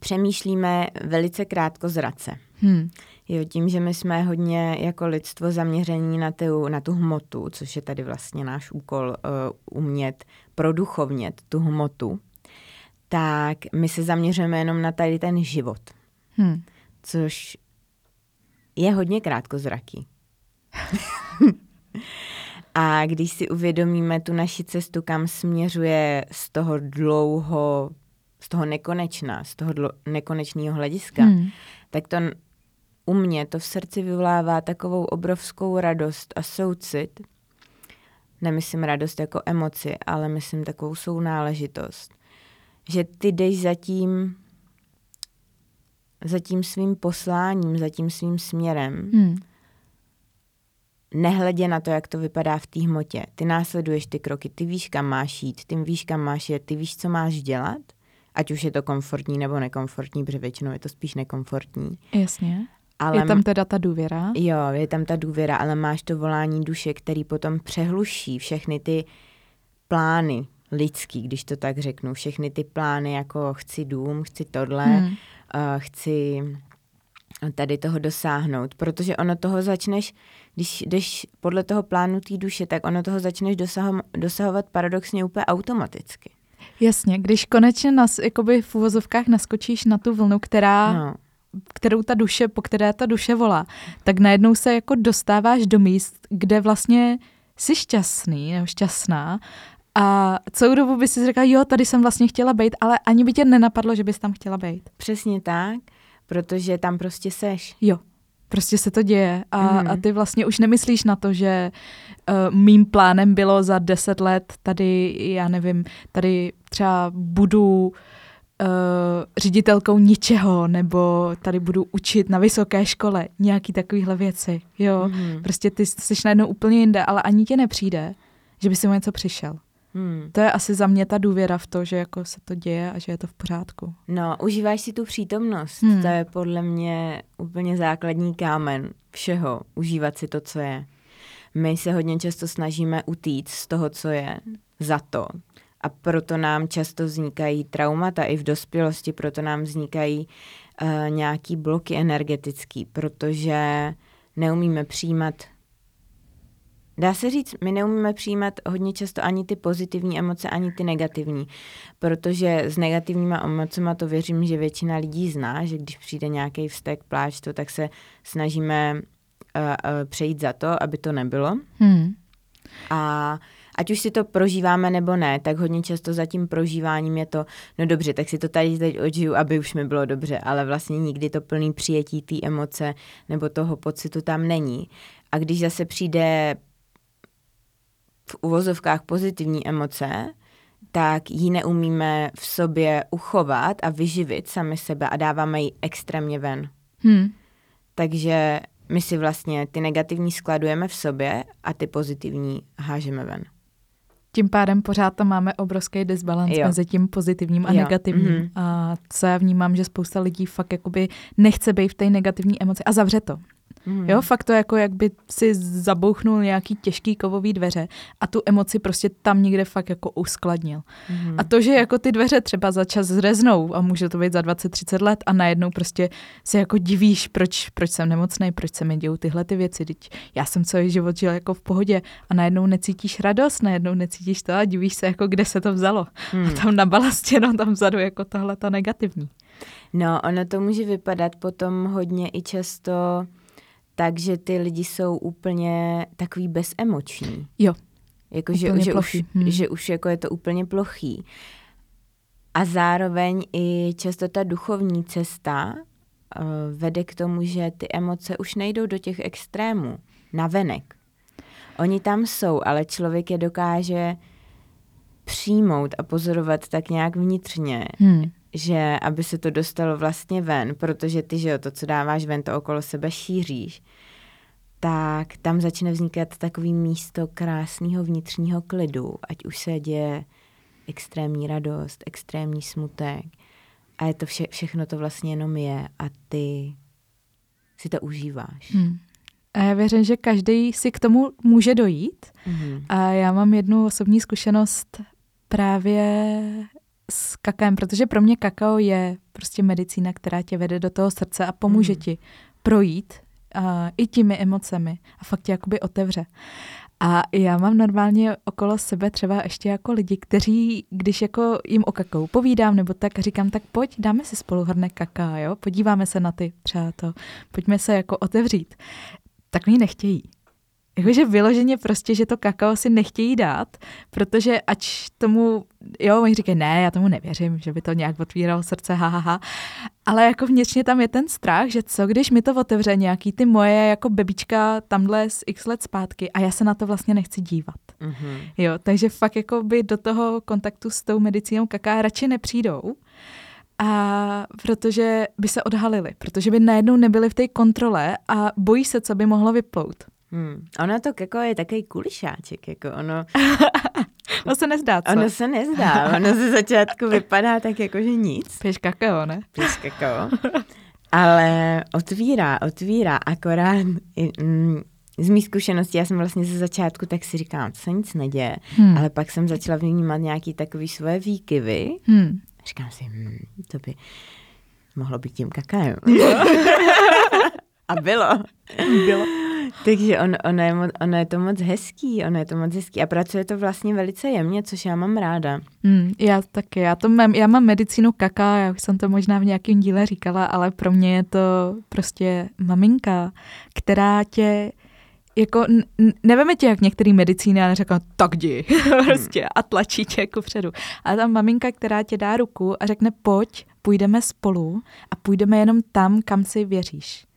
přemýšlíme velice krátko zrace. Hmm. Jo, tím, že my jsme hodně jako lidstvo zaměření na tu, na tu hmotu, což je tady vlastně náš úkol uh, umět produchovnět tu hmotu, tak my se zaměřujeme jenom na tady ten život. Hmm. Což je hodně krátkozraký. A když si uvědomíme tu naši cestu, kam směřuje z toho dlouho z toho nekonečná, z toho dlo, nekonečného hlediska, hmm. tak to u mě to v srdci vyvolává takovou obrovskou radost a soucit. Nemyslím radost jako emoci, ale myslím takovou sounáležitost. Že ty jdeš za tím, za tím svým posláním, za tím svým směrem. Hmm. Nehledě na to, jak to vypadá v té hmotě. Ty následuješ ty kroky, ty víš, kam máš jít, ty víš, kam máš jet, ty víš, co máš dělat ať už je to komfortní nebo nekomfortní, protože většinou je to spíš nekomfortní. Jasně. Ale je tam teda ta důvěra? Jo, je tam ta důvěra, ale máš to volání duše, který potom přehluší všechny ty plány lidský, když to tak řeknu. Všechny ty plány, jako chci dům, chci tohle, hmm. uh, chci tady toho dosáhnout, protože ono toho začneš, když jdeš podle toho plánu té duše, tak ono toho začneš dosaho- dosahovat paradoxně úplně automaticky. Jasně, když konečně nas, jakoby v uvozovkách naskočíš na tu vlnu, která, no. Kterou ta duše, po které ta duše volá, tak najednou se jako dostáváš do míst, kde vlastně jsi šťastný nebo šťastná a celou dobu by si řekla, jo, tady jsem vlastně chtěla být, ale ani by tě nenapadlo, že bys tam chtěla být. Přesně tak, protože tam prostě seš. Jo, prostě se to děje a, mm. a ty vlastně už nemyslíš na to, že uh, mým plánem bylo za deset let tady, já nevím, tady třeba budu uh, ředitelkou ničeho, nebo tady budu učit na vysoké škole, nějaký takovýhle věci, jo. Mm. Prostě ty jsi najednou úplně jinde, ale ani tě nepřijde, že by si o něco přišel. Hmm. To je asi za mě ta důvěra v to, že jako se to děje a že je to v pořádku. No, užíváš si tu přítomnost. Hmm. To je podle mě úplně základní kámen všeho. Užívat si to, co je. My se hodně často snažíme utíct z toho, co je, za to. A proto nám často vznikají traumata i v dospělosti, proto nám vznikají uh, nějaký bloky energetický, protože neumíme přijímat Dá se říct, my neumíme přijímat hodně často ani ty pozitivní emoce, ani ty negativní, protože s negativníma emocema to věřím, že většina lidí zná, že když přijde nějaký vztek, pláč, to, tak se snažíme uh, uh, přejít za to, aby to nebylo. Hmm. A ať už si to prožíváme nebo ne, tak hodně často za tím prožíváním je to, no dobře, tak si to tady teď odžiju, aby už mi bylo dobře, ale vlastně nikdy to plný přijetí té emoce nebo toho pocitu tam není. A když zase přijde v uvozovkách pozitivní emoce, tak ji neumíme v sobě uchovat a vyživit sami sebe a dáváme ji extrémně ven. Hmm. Takže my si vlastně ty negativní skladujeme v sobě a ty pozitivní hážeme ven. Tím pádem pořád tam máme obrovský disbalans Jo. mezi tím pozitivním a Jo, negativním. mhm. A co já vnímám, že spousta lidí fakt jakoby nechce být v té negativní emoci a zavře to. Mm. Jo, fakt to jako jak si zabouchnul nějaký těžký kovový dveře a tu emoci prostě tam někde fakt jako uskladnil. Mm. A to, že jako ty dveře třeba za čas zreznou a může to být za 20-30 let a najednou prostě se jako divíš, proč, proč jsem nemocný, proč se mi dějou tyhle ty věci. Teď já jsem celý život žil jako v pohodě a najednou necítíš radost, najednou necítíš to a divíš se jako kde se to vzalo. Hmm. A tam nabalastěno tam vzadu jako tohle ta negativní. No, ono to může vypadat potom hodně i často tak, že ty lidi jsou úplně takový bezemoční. Jo. Jako, že, Úplně že, už, plochý. Hmm. že už jako je to úplně plochý. A zároveň i často ta duchovní cesta uh, vede k tomu, že ty emoce už nejdou do těch extrémů, navenek. Oni tam jsou, ale člověk je dokáže přijmout a pozorovat tak nějak vnitřně, Hmm. Že aby se to dostalo vlastně ven, protože ty, že jo, to, co dáváš ven, to okolo sebe šíříš, tak tam začne vznikat takový místo krásného vnitřního klidu, ať už se děje extrémní radost, extrémní smutek. A je to vše, všechno to vlastně jenom je a ty si to užíváš. Hmm. A já věřím, že každý si k tomu může dojít. Mhm. A já mám jednu osobní zkušenost právě s kakaem, protože pro mě kakao je prostě medicína, která tě vede do toho srdce a pomůže Mhm. ti projít a, i těmi emocemi a fakt tě jakoby otevře. A já mám normálně okolo sebe třeba ještě jako lidi, kteří, když jako jim o kakao povídám nebo tak, říkám, tak pojď, dáme si spolu hrnek kaká, jo, podíváme se na ty třeba to, pojďme se jako otevřít. Tak mi nechtějí. Jakože vyloženě prostě, že to kakao si nechtějí dát, protože ač tomu, jo, oni říkají, ne, já tomu nevěřím, že by to nějak otvíralo srdce, ha, ha, ha. Ale jako vnitřně tam je ten strach, že co, když mi to otevře nějaký ty moje jako bebička tamhle z x let zpátky a já se na to vlastně nechci dívat. Mhm. Jo, takže fakt jako by do toho kontaktu s tou medicínou kaká radši nepřijdou, a protože by se odhalili, protože by najednou nebyli v té kontrole a bojí se, co by mohlo vyplout. Hmm. Ono to jako je takový kulišáček, jako ono, No se nezdá, co? ono se nezdá, ono ze začátku vypadá tak jako, že nic. Piješ kakao, ne? piješ kakao. Ale otvírá, otvírá, akorát mm, z mých zkušeností, já jsem vlastně ze začátku tak si říkám, to se nic neděje, Hmm. ale pak jsem začala vnímat nějaký takový svoje výkyvy. Hmm. Říkám si, hm, to by mohlo být tím kakaem. A bylo. Bylo. Takže on, ono, je, ono je to moc hezký, ono je to moc hezký a pracuje to vlastně velice jemně, což já mám ráda. Hmm, já taky, já, to mám, já mám medicínu kaká, já už jsem to možná v nějakém díle říkala, ale pro mě je to prostě maminka, která tě jako neveme tě jak některý medicíny a neřekla, tak jdi, prostě a tlačí tě jako předu. Ale ta maminka, která tě dá ruku a řekne, pojď, půjdeme spolu a půjdeme jenom tam, kam si věříš.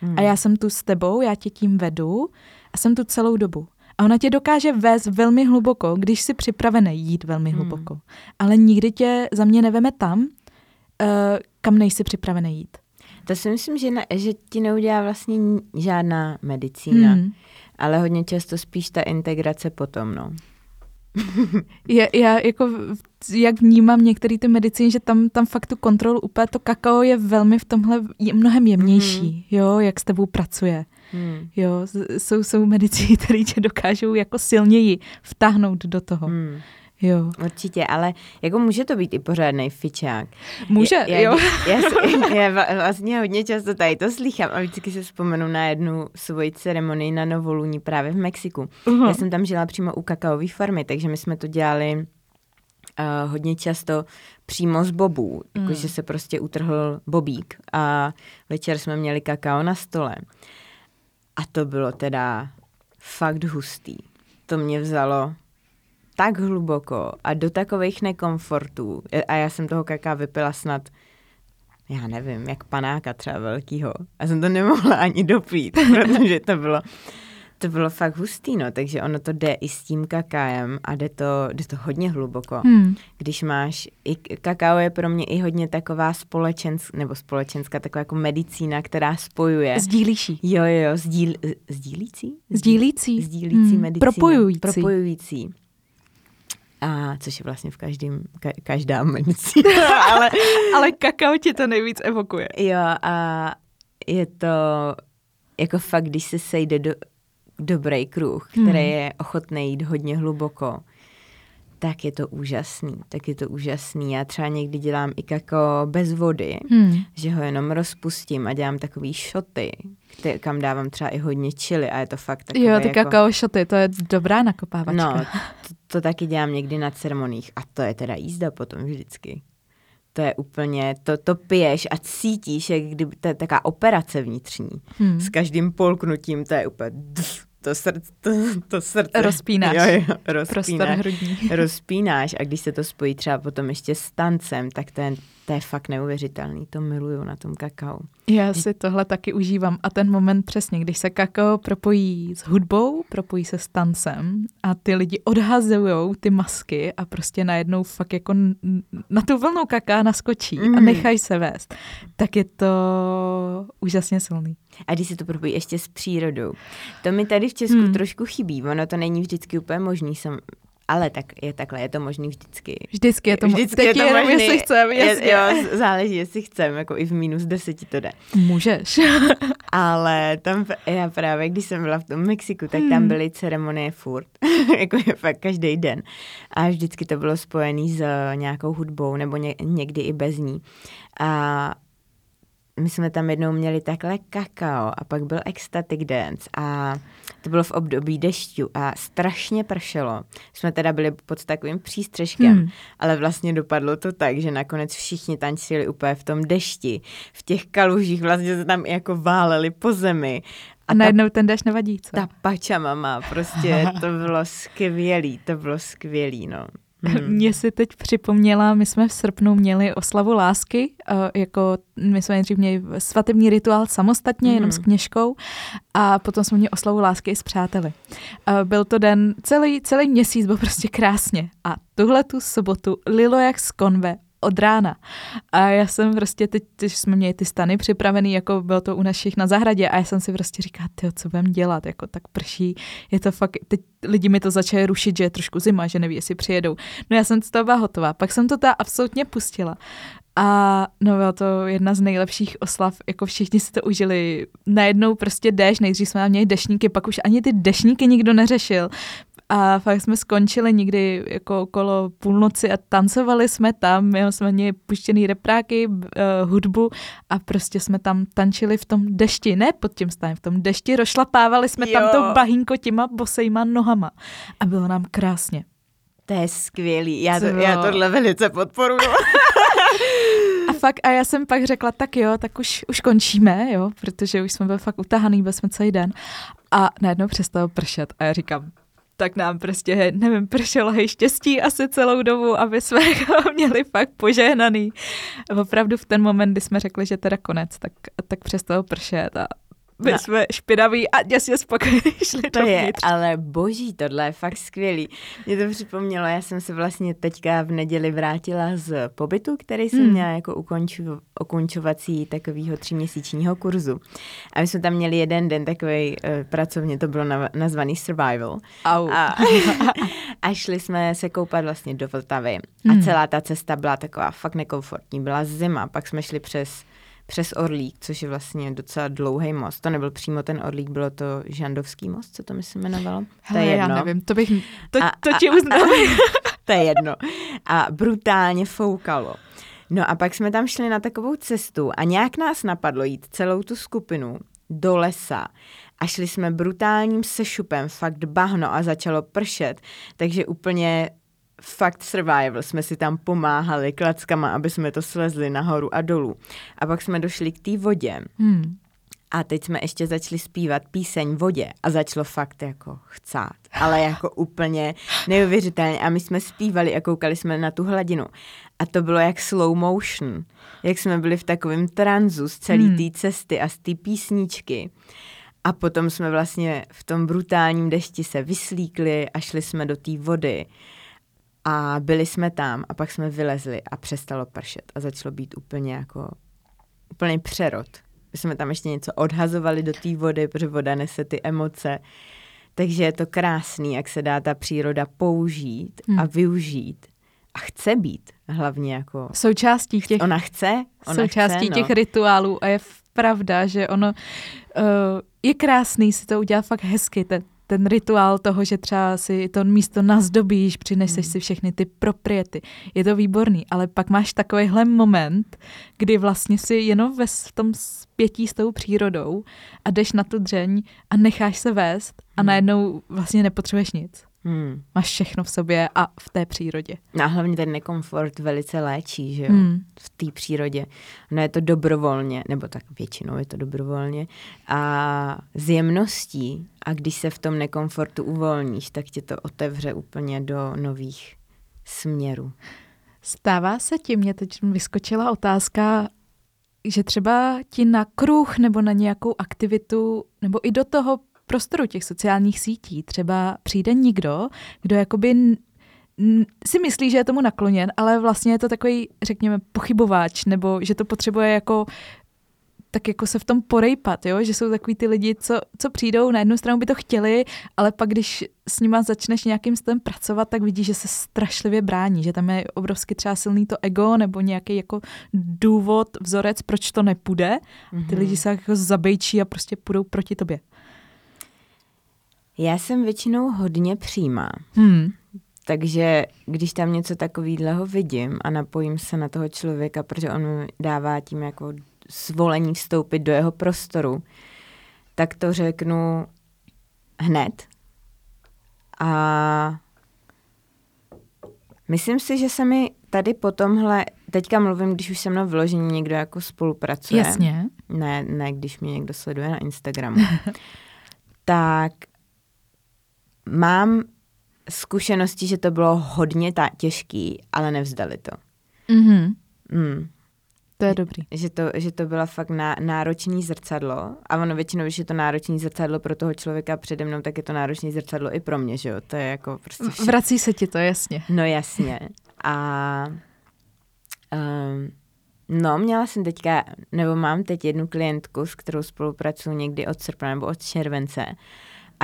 Hmm. A já jsem tu s tebou, já tě tím vedu a jsem tu celou dobu. A ona tě dokáže vést velmi hluboko, když jsi připravený jít velmi Hmm. hluboko. Ale nikdy tě za mě neveme tam, uh, kam nejsi připravený jít. To si myslím, že, na, že ti neudělá vlastně žádná medicína, Hmm. ale hodně často spíš ta integrace potom, no. Já, já jako, jak vnímám některé ty medicíny, že tam, tam fakt tu kontrolu úplně, to kakao je velmi v tomhle je mnohem jemnější, jo, jak s tebou pracuje. Hmm. Jo, jsou, jsou medicíny, které tě dokážou jako silněji vtáhnout do toho. Hmm. Jo. Určitě, ale jako může to být i pořádný fičák. Může, já, jo. Já, já, já vlastně hodně často tady to slychám a vždycky se vzpomenu na jednu svoji ceremonii na Novoluní právě v Mexiku. Uhum. Já jsem tam žila přímo u kakaové farmy, takže my jsme to dělali uh, hodně často přímo z bobů, Mm. jakože se prostě utrhl bobík a večer jsme měli kakao na stole. A to bylo teda fakt hustý. To mě vzalo tak hluboko a do takových nekomfortů. A já jsem toho kaká vypila snad, já nevím, jak panáka třeba velkýho. A jsem to nemohla ani dopít, protože to bylo, to bylo fakt hustý, no. Takže ono to jde i s tím kakájem a jde to, jde to hodně hluboko. Hmm. Když máš, i kakao je pro mě i hodně taková společenská, nebo společenská, taková jako medicína, která spojuje. Sdílící. Jo, jo, sdíl, sdílící? Sdílící. Sdílící hmm. medicína. Propojující. Propojující a což je vlastně v každém, ka, každá medicína. ale, ale kakao ti to nejvíc evokuje. Jo a je to jako fakt, když se sejde do, dobrý kruh, který hmm. je ochotný jít hodně hluboko, tak je to úžasný, tak je to úžasný. Já třeba někdy dělám i kakao bez vody, hmm. že ho jenom rozpustím a dělám takový šoty, který, kam dávám třeba i hodně čili a je to fakt takové Jo, ty jako... kakao šoty, to je dobrá nakopávačka. No, to, to taky dělám někdy na ceremoních a to je teda jízda potom vždycky. To je úplně, to, to piješ a cítíš, jak kdyby to je taková operace vnitřní. Hmm. S každým polknutím to je úplně to, srdce, to, to srdce. Rozpínáš. Jo, jo, rozpínáš. rozpínáš a když se to spojí třeba potom ještě s tancem, tak to je, to je fakt neuvěřitelný. To miluju na tom kakao. Já si tohle taky užívám a ten moment přesně, když se kakao propojí s hudbou, propojí se s tancem a ty lidi odhazují ty masky a prostě najednou fakt jako na tu vlnu kaká naskočí mm. a nechají se vést, tak je to úžasně silný. A když se to propojí ještě s přírodou. To mi tady v Česku hmm. trošku chybí. Ono to není vždycky úplně možný. Jsem, ale tak je takhle, je to možný vždycky. Vždycky je to, vždycky je to jenom, možný. jestli chceme, Je, jo, záleží, jestli chceme, jako i v minus deseti to jde. Můžeš. ale tam, já právě, když jsem byla v tom Mexiku, tak hmm. tam byly ceremonie furt, jako je fakt každý den. A vždycky to bylo spojené s nějakou hudbou, nebo ně, někdy i bez ní. A my jsme tam jednou měli takhle kakao a pak byl ecstatic dance a to bylo v období dešťu a strašně pršelo. Jsme teda byli pod takovým přístřežkem, hmm. ale vlastně dopadlo to tak, že nakonec všichni tančili úplně v tom dešti. V těch kalužích vlastně se tam jako váleli po zemi. A, a najednou ten dešť nevadí, co? Ta pača mama, prostě to bylo skvělý, to bylo skvělý, no. Hmm. Mě si teď připomněla, my jsme v srpnu měli oslavu lásky, uh, jako my jsme nejdřív měli svatební rituál samostatně, hmm. jenom s kněžkou a potom jsme měli oslavu lásky i s přáteli. Uh, byl to den, celý, celý měsíc byl prostě krásně a tuhle tu sobotu lilo jak z konve, od rána. A já jsem prostě teď, když jsme měli ty stany připravený, jako bylo to u našich na zahradě a já jsem si prostě říkala, ty co budem dělat, jako tak prší, je to fakt, teď lidi mi to začali rušit, že je trošku zima, že neví, jestli přijedou. No já jsem z toho byla hotová, pak jsem to ta absolutně pustila. A no byla to jedna z nejlepších oslav, jako všichni si to užili. Najednou prostě dešť, nejdřív jsme měli dešníky, pak už ani ty dešníky nikdo neřešil. A fakt jsme skončili někdy jako okolo půlnoci a tancovali jsme tam, měli jsme měli puštěný repráky, uh, hudbu a prostě jsme tam tančili v tom dešti, ne pod tím stanem, v tom dešti, rošlapávali jsme jo. tam to bahínko těma bosejma nohama a bylo nám krásně. To je skvělý, já, to, já tohle velice podporuji. A fakt, a já jsem pak řekla, tak jo, tak už, už končíme, jo, protože už jsme byli fakt utahaný, byli jsme celý den. A najednou přestalo pršet a já říkám, tak nám prostě, nevím, pršelo hej štěstí asi celou dobu, aby jsme měli fakt požehnaný. Opravdu v ten moment, kdy jsme řekli, že teda konec, tak, tak přestalo pršet a my no. jsme špinaví a děsně spokojení šli To je, ale boží, tohle je fakt skvělý. Mě to připomnělo, já jsem se vlastně teďka v neděli vrátila z pobytu, který jsem hmm. měla jako ukonču, ukončovací takového tříměsíčního kurzu. A my jsme tam měli jeden den takový uh, pracovně, to bylo na, nazvaný Survival. Au. A, a šli jsme se koupat vlastně do Vltavy. Hmm. A celá ta cesta byla taková fakt nekomfortní. Byla zima, pak jsme šli přes přes Orlík, což je vlastně docela dlouhý most. To nebyl přímo ten Orlík, bylo to Žandovský most, co to myslím jmenovalo? Hele, to je jedno. já nevím, to bych, to, a, to ti uznám. to je jedno. A brutálně foukalo. No a pak jsme tam šli na takovou cestu a nějak nás napadlo jít celou tu skupinu do lesa a šli jsme brutálním sešupem, fakt bahno a začalo pršet, takže úplně fakt survival. Jsme si tam pomáhali klackama, aby jsme to slezli nahoru a dolů. A pak jsme došli k té vodě. Hmm. A teď jsme ještě začali zpívat píseň vodě a začalo fakt jako chcát, ale jako úplně neuvěřitelně. A my jsme zpívali a koukali jsme na tu hladinu. A to bylo jak slow motion, jak jsme byli v takovém tranzu z celé hmm. té cesty a z té písničky. A potom jsme vlastně v tom brutálním dešti se vyslíkli a šli jsme do té vody. A byli jsme tam a pak jsme vylezli a přestalo pršet a začalo být úplně jako úplný přerod. My jsme tam ještě něco odhazovali do té vody, protože voda nese ty emoce. Takže je to krásný, jak se dá ta příroda použít hmm. a využít. A chce být hlavně jako... Součástí těch... Ona chce. Ona součástí chce, těch no. rituálů a je pravda, že ono uh, je krásný si to udělat fakt hezky, ten, ten rituál toho, že třeba si to místo nazdobíš, přineseš hmm. si všechny ty propriety. Je to výborný, ale pak máš takovýhle moment, kdy vlastně si jenom ve v tom spětí s tou přírodou a jdeš na tu dřeň a necháš se vést a hmm. najednou vlastně nepotřebuješ nic. Hmm. Máš všechno v sobě a v té přírodě. No a hlavně ten nekomfort velice léčí, že jo, hmm. v té přírodě. No je to dobrovolně, nebo tak většinou je to dobrovolně. A z jemností a když se v tom nekomfortu uvolníš, tak tě to otevře úplně do nových směrů. Stává se ti, mě teď vyskočila otázka, že třeba ti na kruh nebo na nějakou aktivitu, nebo i do toho prostoru těch sociálních sítí třeba přijde někdo, kdo jakoby si myslí, že je tomu nakloněn, ale vlastně je to takový, řekněme, pochybováč, nebo že to potřebuje jako tak jako se v tom porejpat, jo? že jsou takový ty lidi, co, co přijdou, na jednu stranu by to chtěli, ale pak když s nima začneš nějakým stylem pracovat, tak vidíš, že se strašlivě brání, že tam je obrovsky třeba silný to ego nebo nějaký jako důvod, vzorec, proč to nepůjde. Ty lidi se jako zabejčí a prostě půjdou proti tobě. Já jsem většinou hodně přímá. Hmm. Takže když tam něco takového vidím a napojím se na toho člověka, protože on mi dává tím jako svolení vstoupit do jeho prostoru, tak to řeknu hned. A myslím si, že se mi tady po tomhle, teďka mluvím, když už se mnou vyloženě někdo jako spolupracuje. Jasně. Ne, ne, když mě někdo sleduje na Instagramu. tak mám zkušenosti, že to bylo hodně ta- těžký, ale nevzdali to. Mm-hmm. Mm. To je dobrý. Že to, že to bylo fakt ná, náročný zrcadlo a ono většinou, když je to náročný zrcadlo pro toho člověka přede mnou, tak je to náročný zrcadlo i pro mě, že jo? To je jako prostě vše... Vrací se ti to, jasně. No jasně. A um, no, měla jsem teďka, nebo mám teď jednu klientku, s kterou spolupracuji někdy od srpna nebo od července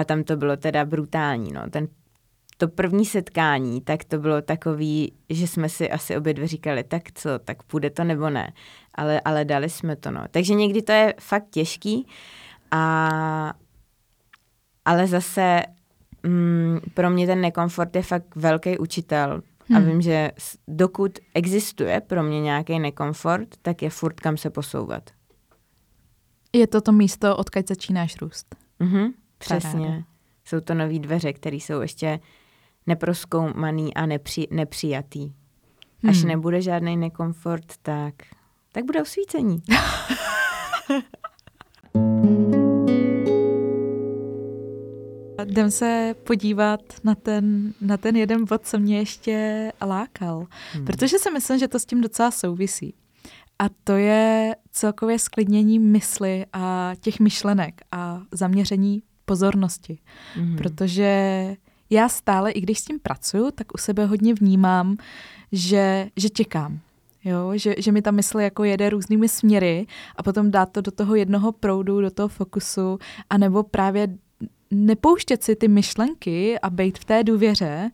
a tam to bylo teda brutální, no. Ten, to první setkání, tak to bylo takový, že jsme si asi obě dvě říkali, tak co, tak půjde to nebo ne. Ale, ale dali jsme to, no. Takže někdy to je fakt těžký, a, ale zase mm, pro mě ten nekomfort je fakt velký učitel. Hmm. A vím, že dokud existuje pro mě nějaký nekomfort, tak je furt kam se posouvat. Je to to místo, odkud začínáš růst. Mhm. Přesně. Paráda. Jsou to nové dveře, které jsou ještě neproskoumaný a nepři, nepřijatý. Až hmm. nebude žádný nekomfort, tak, tak bude osvícení. Jdem se podívat na ten, na ten jeden bod, co mě ještě lákal. Hmm. Protože si myslím, že to s tím docela souvisí. A to je celkově sklidnění mysli a těch myšlenek a zaměření pozornosti. Mm. Protože já stále, i když s tím pracuju, tak u sebe hodně vnímám, že, že čekám. Jo, že, že mi ta mysl jako jede různými směry a potom dát to do toho jednoho proudu, do toho fokusu, anebo právě nepouštět si ty myšlenky a být v té důvěře,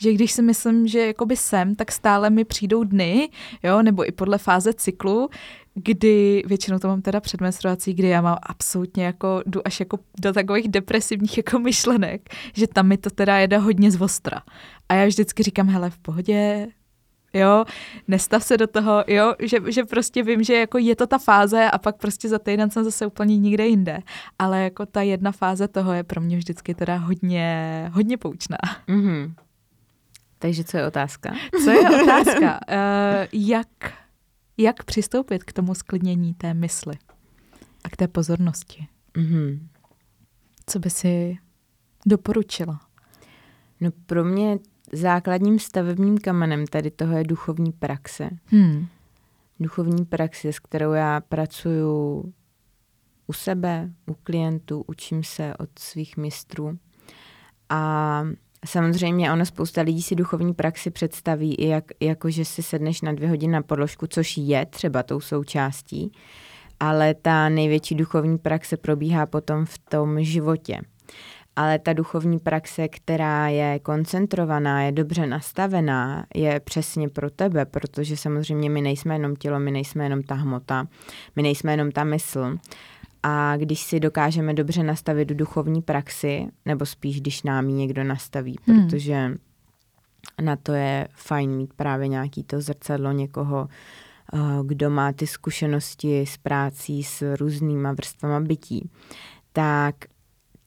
že když si myslím, že jakoby jsem, tak stále mi přijdou dny, jo, nebo i podle fáze cyklu, kdy většinou to mám teda před menstruací, kdy já mám absolutně jako, jdu až jako do takových depresivních jako myšlenek, že tam mi to teda jede hodně z ostra. A já vždycky říkám, hele, v pohodě, jo, nestav se do toho, jo, že, že prostě vím, že jako je to ta fáze a pak prostě za týden jsem zase úplně nikde jinde, ale jako ta jedna fáze toho je pro mě vždycky teda hodně, hodně poučná. Mm-hmm. Takže co je otázka? Co je otázka? Uh, jak jak přistoupit k tomu sklidnění té mysli? a k té pozornosti. Mm-hmm. Co by si doporučila? No pro mě základním stavebním kamenem tady toho je duchovní praxe. Hmm. Duchovní praxe, s kterou já pracuju u sebe, u klientů, učím se od svých mistrů. A samozřejmě ono spousta lidí si duchovní praxi představí i jak, jako, že si sedneš na dvě hodiny na podložku, což je třeba tou součástí, ale ta největší duchovní praxe probíhá potom v tom životě. Ale ta duchovní praxe, která je koncentrovaná, je dobře nastavená, je přesně pro tebe, protože samozřejmě my nejsme jenom tělo, my nejsme jenom ta hmota, my nejsme jenom ta mysl. A když si dokážeme dobře nastavit duchovní praxi, nebo spíš, když nám ji někdo nastaví, hmm. protože na to je fajn mít právě nějaký to zrcadlo někoho, eh, kdo má ty zkušenosti s prácí s různýma vrstvama bytí, tak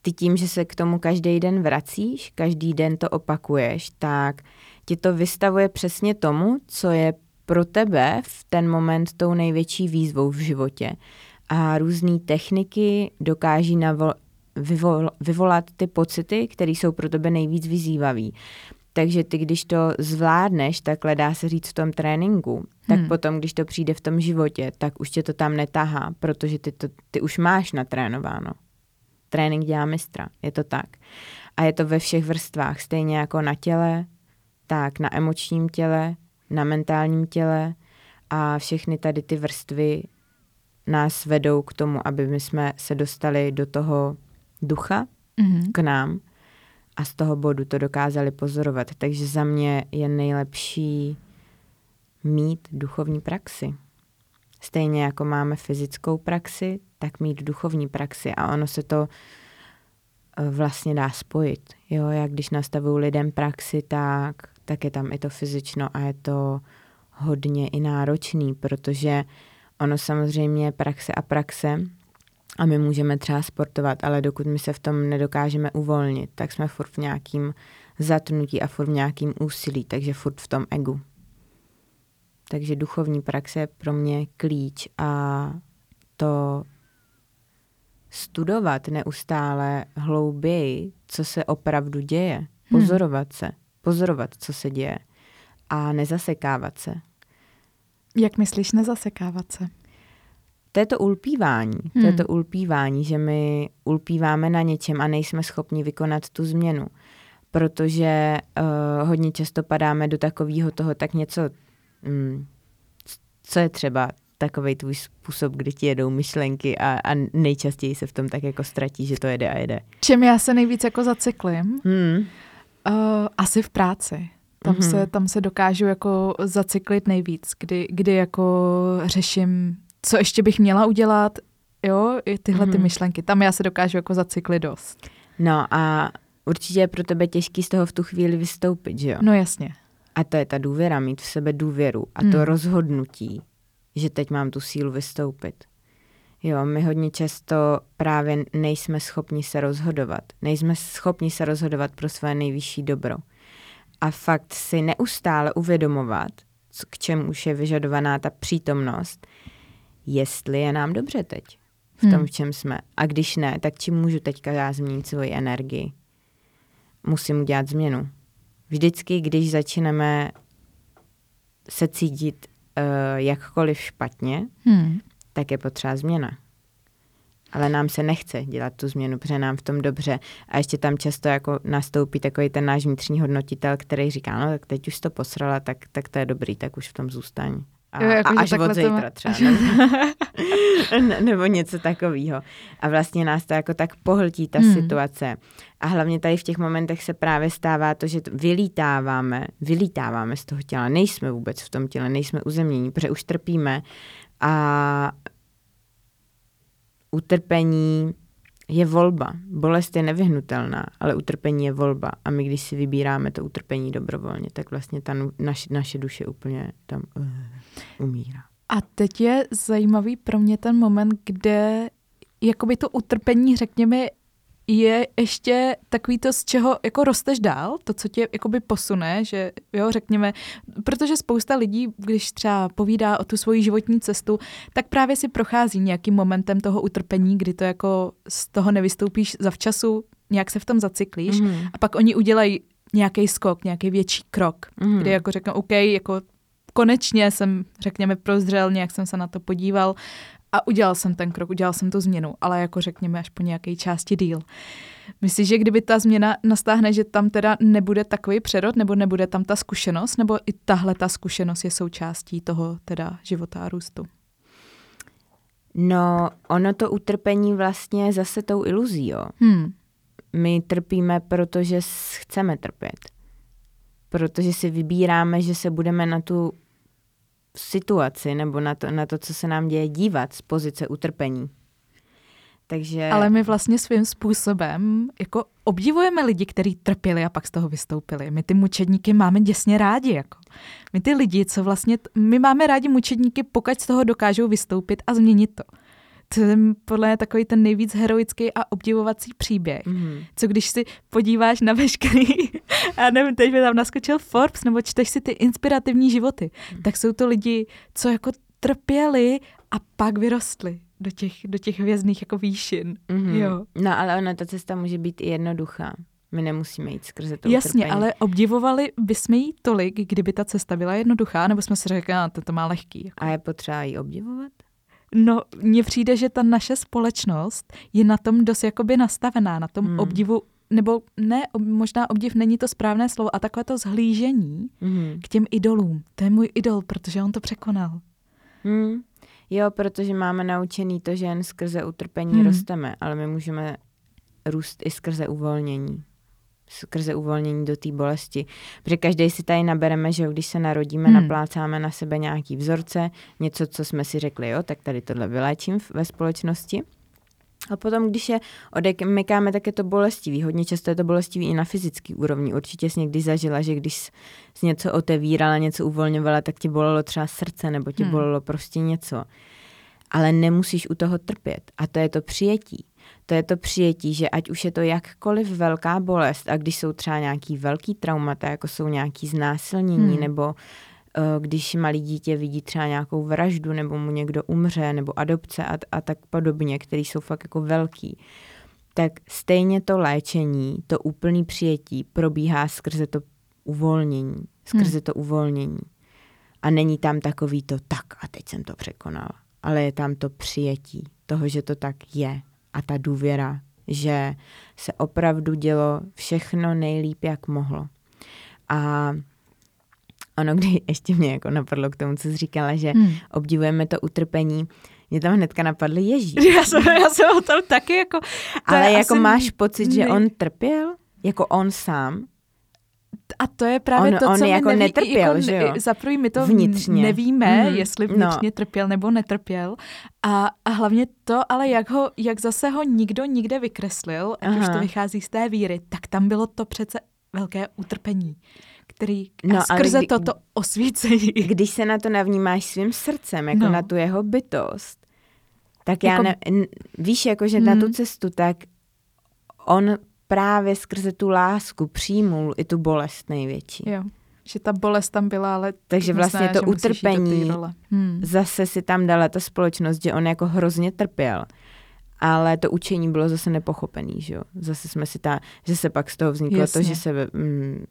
ty tím, že se k tomu každý den vracíš, každý den to opakuješ, tak ti to vystavuje přesně tomu, co je pro tebe v ten moment tou největší výzvou v životě a různé techniky dokáží navol, vyvol, vyvolat ty pocity, které jsou pro tebe nejvíc vyzývavý. Takže ty, když to zvládneš, takhle dá se říct v tom tréninku, tak hmm. potom, když to přijde v tom životě, tak už tě to tam netahá, protože ty, to, ty už máš natrénováno. Trénink dělá mistra, je to tak. A je to ve všech vrstvách, stejně jako na těle, tak na emočním těle, na mentálním těle a všechny tady ty vrstvy nás vedou k tomu, aby my jsme se dostali do toho ducha mm-hmm. k nám a z toho bodu to dokázali pozorovat. Takže za mě je nejlepší mít duchovní praxi. Stejně jako máme fyzickou praxi, tak mít duchovní praxi a ono se to eh, vlastně dá spojit. Jo, jak když nastavuju lidem praxi, tak, tak je tam i to fyzično a je to hodně i náročný, protože Ono samozřejmě praxe a praxe a my můžeme třeba sportovat, ale dokud my se v tom nedokážeme uvolnit, tak jsme furt v nějakým zatnutí a furt v nějakým úsilí, takže furt v tom egu. Takže duchovní praxe je pro mě klíč a to studovat neustále hlouběji, co se opravdu děje, hmm. pozorovat hmm. se, pozorovat, co se děje a nezasekávat se. Jak myslíš nezasekávat se? To je to ulpívání. Hmm. To je hmm. to ulpívání, že my ulpíváme na něčem a nejsme schopni vykonat tu změnu. Protože uh, hodně často padáme do takového toho, tak něco, um, co je třeba takový tvůj způsob, kdy ti jedou myšlenky a, a nejčastěji se v tom tak jako ztratí, že to jede a jede. Čem já se nejvíc jako zacyklím? Hmm. Uh, asi v práci. Tam, mm-hmm. se, tam se dokážu jako zacyklit nejvíc, kdy, kdy jako řeším, co ještě bych měla udělat, jo, i tyhle mm-hmm. ty mhm. myšlenky. Tam já se dokážu jako zacyklit dost. No a určitě je pro tebe těžký z toho v tu chvíli vystoupit, že jo? No jasně. A to je ta důvěra, mít v sebe důvěru a mm. to rozhodnutí, že teď mám tu sílu vystoupit. Jo, my hodně často právě nejsme schopni se rozhodovat. Nejsme schopni se rozhodovat pro své nejvyšší dobro a fakt si neustále uvědomovat, k čemu už je vyžadovaná ta přítomnost, jestli je nám dobře teď v tom, hmm. v čem jsme. A když ne, tak čím můžu teďka já změnit svoji energii? Musím udělat změnu. Vždycky, když začneme se cítit uh, jakkoliv špatně, hmm. tak je potřeba změna ale nám se nechce dělat tu změnu, protože nám v tom dobře. A ještě tam často jako nastoupí takový ten náš vnitřní hodnotitel, který říká, no tak teď už to posrala, tak, tak to je dobrý, tak už v tom zůstaň. A, jo, jako, a až od zítra třeba. Nebo, nebo něco takového. A vlastně nás to jako tak pohltí ta hmm. situace. A hlavně tady v těch momentech se právě stává to, že vylítáváme, vylítáváme z toho těla. Nejsme vůbec v tom těle, nejsme uzemnění, protože už trpíme a utrpení je volba. Bolest je nevyhnutelná, ale utrpení je volba. A my, když si vybíráme to utrpení dobrovolně, tak vlastně ta naš, naše duše úplně tam uh, umírá. A teď je zajímavý pro mě ten moment, kde jakoby to utrpení, řekněme, je ještě takový to, z čeho jako rosteš dál, to, co tě jakoby posune, že jo, řekněme, protože spousta lidí, když třeba povídá o tu svoji životní cestu, tak právě si prochází nějakým momentem toho utrpení, kdy to jako z toho nevystoupíš zavčasu, nějak se v tom zacyklíš mm-hmm. a pak oni udělají nějaký skok, nějaký větší krok, mm-hmm. kdy jako řeknou, OK, jako konečně jsem, řekněme, prozřel, nějak jsem se na to podíval a udělal jsem ten krok, udělal jsem tu změnu, ale jako řekněme až po nějaké části díl. Myslíš, že kdyby ta změna nastáhne, že tam teda nebude takový přerod, nebo nebude tam ta zkušenost, nebo i tahle ta zkušenost je součástí toho teda života a růstu? No, ono to utrpení vlastně je zase tou iluzí, jo. Hmm. My trpíme, protože chceme trpět. Protože si vybíráme, že se budeme na tu situaci nebo na to, na to, co se nám děje, dívat z pozice utrpení. Takže... Ale my vlastně svým způsobem jako obdivujeme lidi, kteří trpěli a pak z toho vystoupili. My ty mučedníky máme děsně rádi. Jako. My ty lidi, co vlastně, my máme rádi mučedníky, pokud z toho dokážou vystoupit a změnit to to je podle mě takový ten nejvíc heroický a obdivovací příběh. Mm-hmm. Co když si podíváš na veškerý, já nevím, teď mi tam naskočil Forbes, nebo čteš si ty inspirativní životy, mm-hmm. tak jsou to lidi, co jako trpěli a pak vyrostli do těch, do těch hvězdných jako výšin. Mm-hmm. Jo. No ale ona, ta cesta může být i jednoduchá. My nemusíme jít skrze to Jasně, utrpení. ale obdivovali bychom jí tolik, kdyby ta cesta byla jednoduchá, nebo jsme si řekli, a to, to má lehký. Jako. A je potřeba jí obdivovat? No, mně přijde, že ta naše společnost je na tom dost jakoby nastavená, na tom hmm. obdivu, nebo ne, možná obdiv není to správné slovo, a takové to zhlížení hmm. k těm idolům. To je můj idol, protože on to překonal. Hmm. Jo, protože máme naučený to, že jen skrze utrpení hmm. rosteme, ale my můžeme růst i skrze uvolnění skrze uvolnění do té bolesti. Protože každý si tady nabereme, že když se narodíme, hmm. naplácáme na sebe nějaký vzorce, něco, co jsme si řekli, jo, tak tady tohle vyléčím ve společnosti. A potom, když je odemykáme, tak je to bolestivý. Hodně často je to bolestivý i na fyzický úrovni. Určitě jsi někdy zažila, že když jsi něco otevírala, něco uvolňovala, tak tě bolelo třeba srdce nebo tě hmm. bolelo prostě něco. Ale nemusíš u toho trpět. A to je to přijetí to je to přijetí, že ať už je to jakkoliv velká bolest a když jsou třeba nějaký velký traumata, jako jsou nějaký znásilnění hmm. nebo uh, když malý dítě vidí třeba nějakou vraždu nebo mu někdo umře nebo adopce a, a tak podobně, které jsou fakt jako velký, tak stejně to léčení, to úplný přijetí probíhá skrze to uvolnění, skrze hmm. to uvolnění. A není tam takový to tak a teď jsem to překonal, ale je tam to přijetí toho, že to tak je a ta důvěra, že se opravdu dělo všechno nejlíp, jak mohlo. A ono, kdy ještě mě jako napadlo k tomu, co jsi říkala, že hmm. obdivujeme to utrpení, mě tam hnedka napadl Ježíš. Já jsem, já jsem o tom taky jako... Ale jako máš pocit, že on trpěl? Jako on sám? A to je právě on, to, on co jako my neví, netrpěl, jako, že jo? Za prvý my to vnitřně. nevíme, mm, jestli vnitřně no. trpěl nebo netrpěl. A, a hlavně to, ale jak, ho, jak zase ho nikdo nikde vykreslil, ať Aha. už to vychází z té víry, tak tam bylo to přece velké utrpení který no, a skrze kdy, toto osvícení. Když se na to navnímáš svým srdcem, jako no. na tu jeho bytost, tak jako, já ne, víš, jako že hmm. na tu hmm. cestu, tak on právě skrze tu lásku přijmul i tu bolest největší. Jo. Že ta bolest tam byla, ale... Takže vlastně to utrpení, hmm. zase si tam dala ta společnost, že on jako hrozně trpěl. Ale to učení bylo zase nepochopený, že jo. Zase jsme si ta, že se pak z toho vzniklo Jasně. to, že se mm,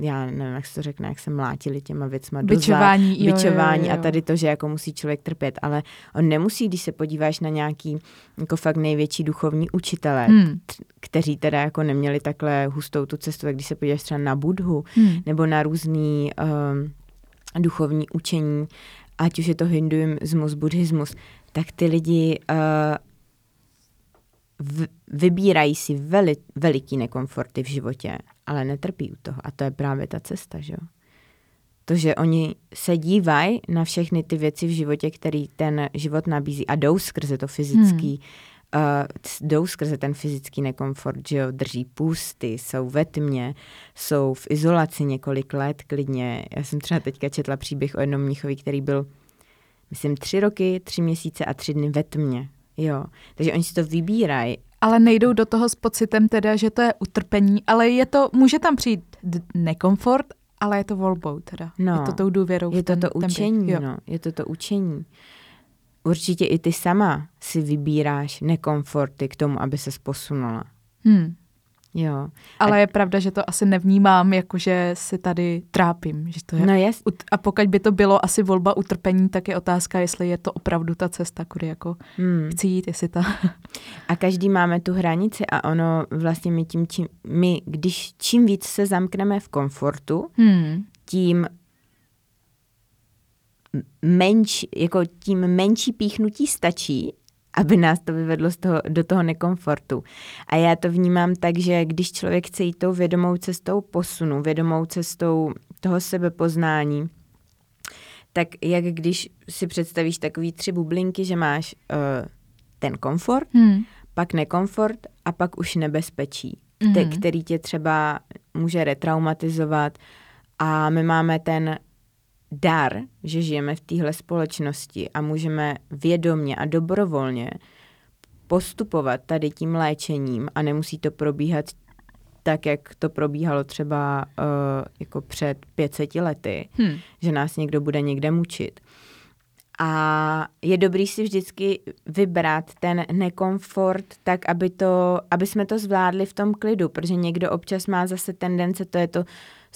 já nevím, jak se to řekne, jak se mlátili těma věcma. Byčování. Dozad, byčování jo, jo, jo. a tady to, že jako musí člověk trpět, ale on nemusí, když se podíváš na nějaký jako fakt největší duchovní učitele, hmm. kteří teda jako neměli takhle hustou tu cestu, tak když se podíváš třeba na Budhu hmm. nebo na různý um, duchovní učení, ať už je to hinduismus, buddhismus, tak ty lidi uh, v, vybírají si veli, veliký nekomforty v životě, ale netrpí u toho. A to je právě ta cesta, že jo? To, že oni se dívají na všechny ty věci v životě, který ten život nabízí a jdou skrze to fyzický, hmm. uh, jdou skrze ten fyzický nekomfort, že jo, drží půsty, jsou ve tmě, jsou v izolaci několik let klidně. Já jsem třeba teďka četla příběh o jednom mnichovi, který byl, myslím, tři roky, tři měsíce a tři dny ve tmě Jo, takže oni si to vybírají Ale nejdou do toho s pocitem teda, že to je utrpení, ale je to, může tam přijít nekomfort, ale je to volbou teda. No, je to tou důvěrou. Je to to učení, no. Je to to učení. Určitě i ty sama si vybíráš nekomforty k tomu, aby se posunula. Hmm. Jo. Ale a... je pravda, že to asi nevnímám, jako že si tady trápím. Že to je... No jest. A pokud by to bylo asi volba utrpení, tak je otázka, jestli je to opravdu ta cesta, kudy jako hmm. chci jít, jestli ta... A každý máme tu hranici a ono vlastně my tím, čím, my když čím víc se zamkneme v komfortu, hmm. tím menš, jako tím menší píchnutí stačí, aby nás to vyvedlo z toho, do toho nekomfortu. A já to vnímám tak, že když člověk chce jít tou vědomou cestou posunu, vědomou cestou toho sebepoznání, tak jak když si představíš takový tři bublinky, že máš uh, ten komfort, hmm. pak nekomfort a pak už nebezpečí, hmm. te, který tě třeba může retraumatizovat a my máme ten dar, že žijeme v téhle společnosti a můžeme vědomně a dobrovolně postupovat tady tím léčením a nemusí to probíhat tak, jak to probíhalo třeba uh, jako před 500 lety, hmm. že nás někdo bude někde mučit. A je dobrý si vždycky vybrat ten nekomfort tak, aby, to, aby jsme to zvládli v tom klidu, protože někdo občas má zase tendence, to je to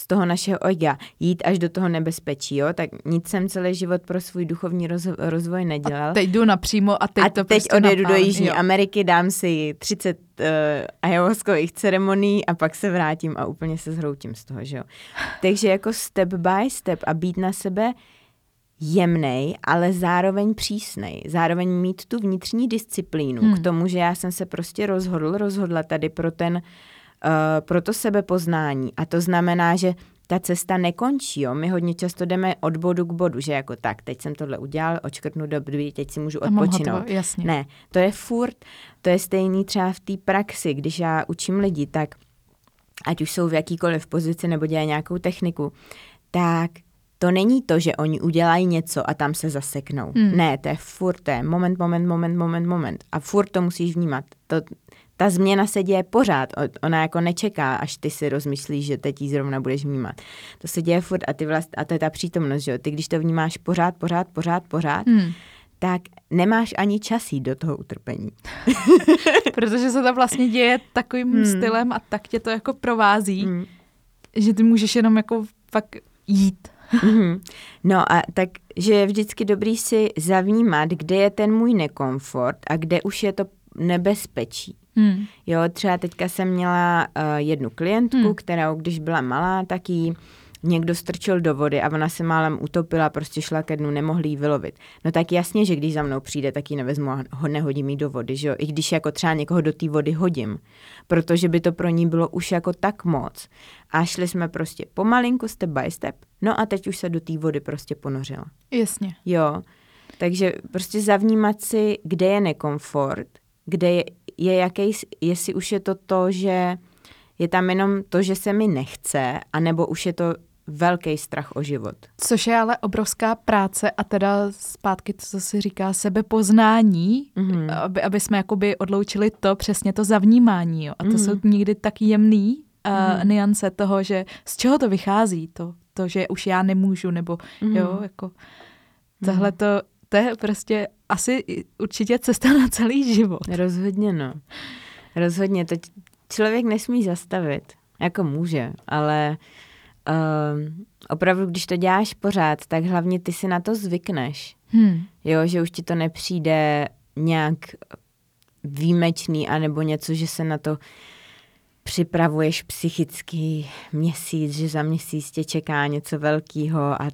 z toho našeho ojga, jít až do toho nebezpečí, jo? Tak nic jsem celý život pro svůj duchovní roz, rozvoj nedělal. A teď jdu napřímo a teď a to teď prostě odjedu napálím, do Jižní jo. Ameriky, dám si 30 uh, ayahuaskových ceremonií a pak se vrátím a úplně se zhroutím z toho, že jo. Takže jako step by step a být na sebe jemnej, ale zároveň přísnej. Zároveň mít tu vnitřní disciplínu hmm. k tomu, že já jsem se prostě rozhodl, rozhodla tady pro ten uh, pro to sebepoznání. A to znamená, že ta cesta nekončí. Jo? My hodně často jdeme od bodu k bodu, že jako tak, teď jsem tohle udělal, očkrtnu dobrý, teď si můžu odpočinout. Hotovo, jasně. Ne, to je furt, to je stejný třeba v té praxi, když já učím lidi, tak ať už jsou v jakýkoliv pozici nebo dělají nějakou techniku, tak to není to, že oni udělají něco a tam se zaseknou. Hmm. Ne, to je furt, to je moment, moment, moment, moment, moment. A furt to musíš vnímat. To, ta změna se děje pořád. Ona jako nečeká, až ty si rozmyslíš, že teď ji zrovna budeš vnímat. To se děje furt a, ty vlast, a to je ta přítomnost, že jo? Ty když to vnímáš pořád, pořád, pořád, pořád, hmm. tak nemáš ani čas jít do toho utrpení. Protože se to vlastně děje takovým hmm. stylem a tak tě to jako provází, hmm. že ty můžeš jenom jako fakt jít. mm-hmm. No a tak, že je vždycky dobrý si zavnímat, kde je ten můj nekomfort a kde už je to nebezpečí. Hmm. Jo, třeba teďka jsem měla uh, jednu klientku, hmm. která když byla malá, tak jí někdo strčil do vody a ona se málem utopila, prostě šla ke dnu, nemohli jí vylovit. No tak jasně, že když za mnou přijde, tak ji nevezmu a ho nehodím jí do vody, že jo? I když jako třeba někoho do té vody hodím, protože by to pro ní bylo už jako tak moc. A šli jsme prostě pomalinku, step by step, no a teď už se do té vody prostě ponořila. Jasně. Jo, takže prostě zavnímat si, kde je nekomfort, kde je, je jaký, jestli už je to to, že je tam jenom to, že se mi nechce, anebo už je to velký strach o život. Což je ale obrovská práce a teda zpátky, co se říká, sebepoznání, mm-hmm. aby, aby jsme jakoby odloučili to, přesně to zavnímání. Jo. A to mm-hmm. jsou někdy tak jemný uh, mm-hmm. niance toho, že z čeho to vychází, to, to že už já nemůžu, nebo mm-hmm. jo, jako mm-hmm. tohle to to je prostě asi určitě cesta na celý život. Rozhodně, no. Rozhodně, to člověk nesmí zastavit. Jako může, ale uh, opravdu, když to děláš pořád, tak hlavně ty si na to zvykneš. Hmm. Jo, že už ti to nepřijde nějak výjimečný, anebo něco, že se na to připravuješ psychicky měsíc, že za měsíc tě čeká něco velkého a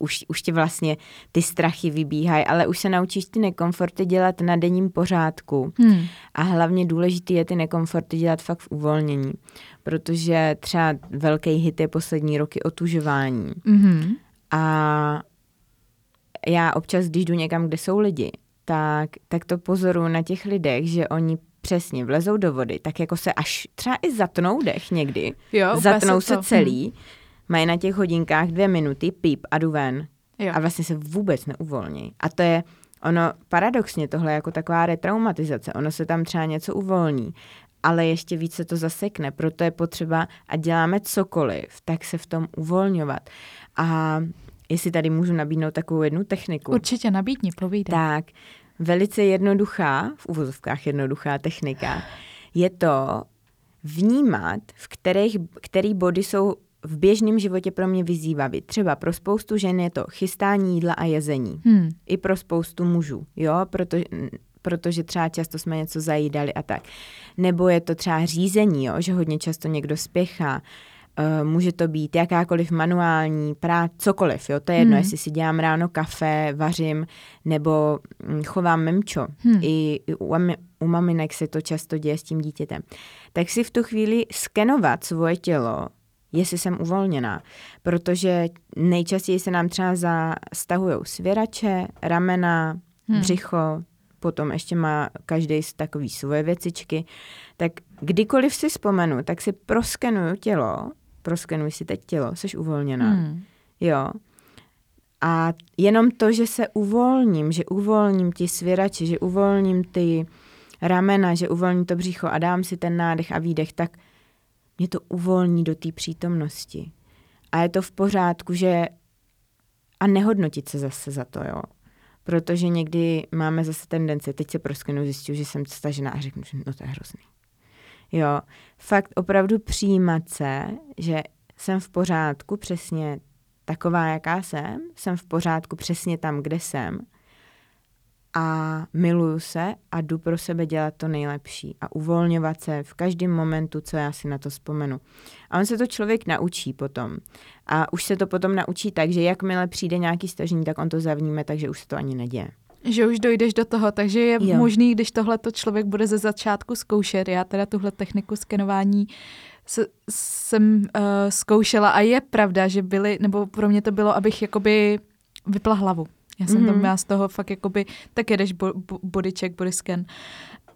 už, už ti vlastně ty strachy vybíhají, ale už se naučíš ty nekomforty dělat na denním pořádku. Hmm. A hlavně důležité je ty nekomforty dělat fakt v uvolnění, protože třeba velký hit je poslední roky otužování. Hmm. A já občas, když jdu někam, kde jsou lidi, tak, tak to pozoruju na těch lidech, že oni přesně vlezou do vody, tak jako se až třeba i zatnou dech někdy. Jo, zatnou se to. celý. Mají na těch hodinkách dvě minuty, píp a jdu ven. Jo. A vlastně se vůbec neuvolní. A to je ono paradoxně tohle je jako taková retraumatizace, ono se tam třeba něco uvolní, ale ještě více to zasekne, proto je potřeba, a děláme cokoliv, tak se v tom uvolňovat. A jestli tady můžu nabídnout takovou jednu techniku. Určitě nabídni, povídej. Tak, velice jednoduchá, v uvozovkách jednoduchá technika, je to vnímat, v kterých, který body jsou v běžném životě pro mě vyzývavý. Třeba pro spoustu žen je to chystání jídla a jezení. Hmm. I pro spoustu mužů, jo, proto, protože třeba často jsme něco zajídali a tak. Nebo je to třeba řízení, jo, že hodně často někdo spěchá. Uh, může to být jakákoliv manuální práce, cokoliv, jo, to je jedno, hmm. jestli si dělám ráno kafe, vařím, nebo hm, chovám memčo. Hmm. I u, u maminek se to často děje s tím dítětem. Tak si v tu chvíli skenovat svoje tělo, jestli jsem uvolněná. Protože nejčastěji se nám třeba zastahují svěrače, ramena, hmm. břicho, potom ještě má každý z takový svoje věcičky. Tak kdykoliv si vzpomenu, tak si proskenuju tělo, proskenuj si teď tělo, jsi uvolněná. Hmm. Jo. A jenom to, že se uvolním, že uvolním ty svěrače, že uvolním ty ramena, že uvolním to břicho a dám si ten nádech a výdech, tak mě to uvolní do té přítomnosti. A je to v pořádku, že a nehodnotit se zase za to, jo. Protože někdy máme zase tendence, teď se proskenu zjistil, že jsem stažená a řeknu, že no to je hrozný. Jo, fakt opravdu přijímat se, že jsem v pořádku přesně taková, jaká jsem, jsem v pořádku přesně tam, kde jsem a miluju se a jdu pro sebe dělat to nejlepší a uvolňovat se v každém momentu, co já si na to vzpomenu. A on se to člověk naučí potom. A už se to potom naučí tak, že jakmile přijde nějaký stažení, tak on to zavníme, takže už se to ani neděje. Že už dojdeš do toho, takže je jo. možný, když tohle to člověk bude ze začátku zkoušet. Já teda tuhle techniku skenování s, jsem uh, zkoušela a je pravda, že byly, nebo pro mě to bylo, abych jakoby vypla hlavu. Já jsem mm-hmm. tam měla z toho fakt jakoby, tak jedeš bo, bo, body check, body scan.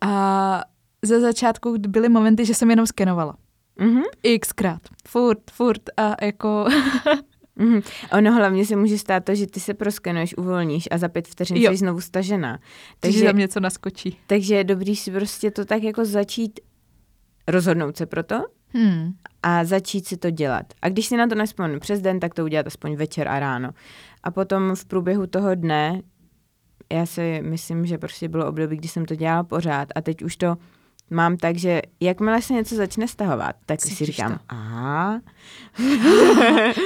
A ze začátku byly momenty, že jsem jenom skenovala. Mm-hmm. Xkrát. Furt, furt a jako... Mm-hmm. Ono hlavně se může stát to, že ty se proskenuješ, uvolníš a za pět vteřin jsi znovu stažená. Takže tam něco naskočí. Takže je dobrý si prostě to tak jako začít rozhodnout se pro to hmm. a začít si to dělat. A když si na to nespomenu přes den, tak to udělat aspoň večer a ráno. A potom v průběhu toho dne, já si myslím, že prostě bylo období, kdy jsem to dělala pořád a teď už to mám tak, že jakmile se něco začne stahovat, tak Cítíš si říkám, aha,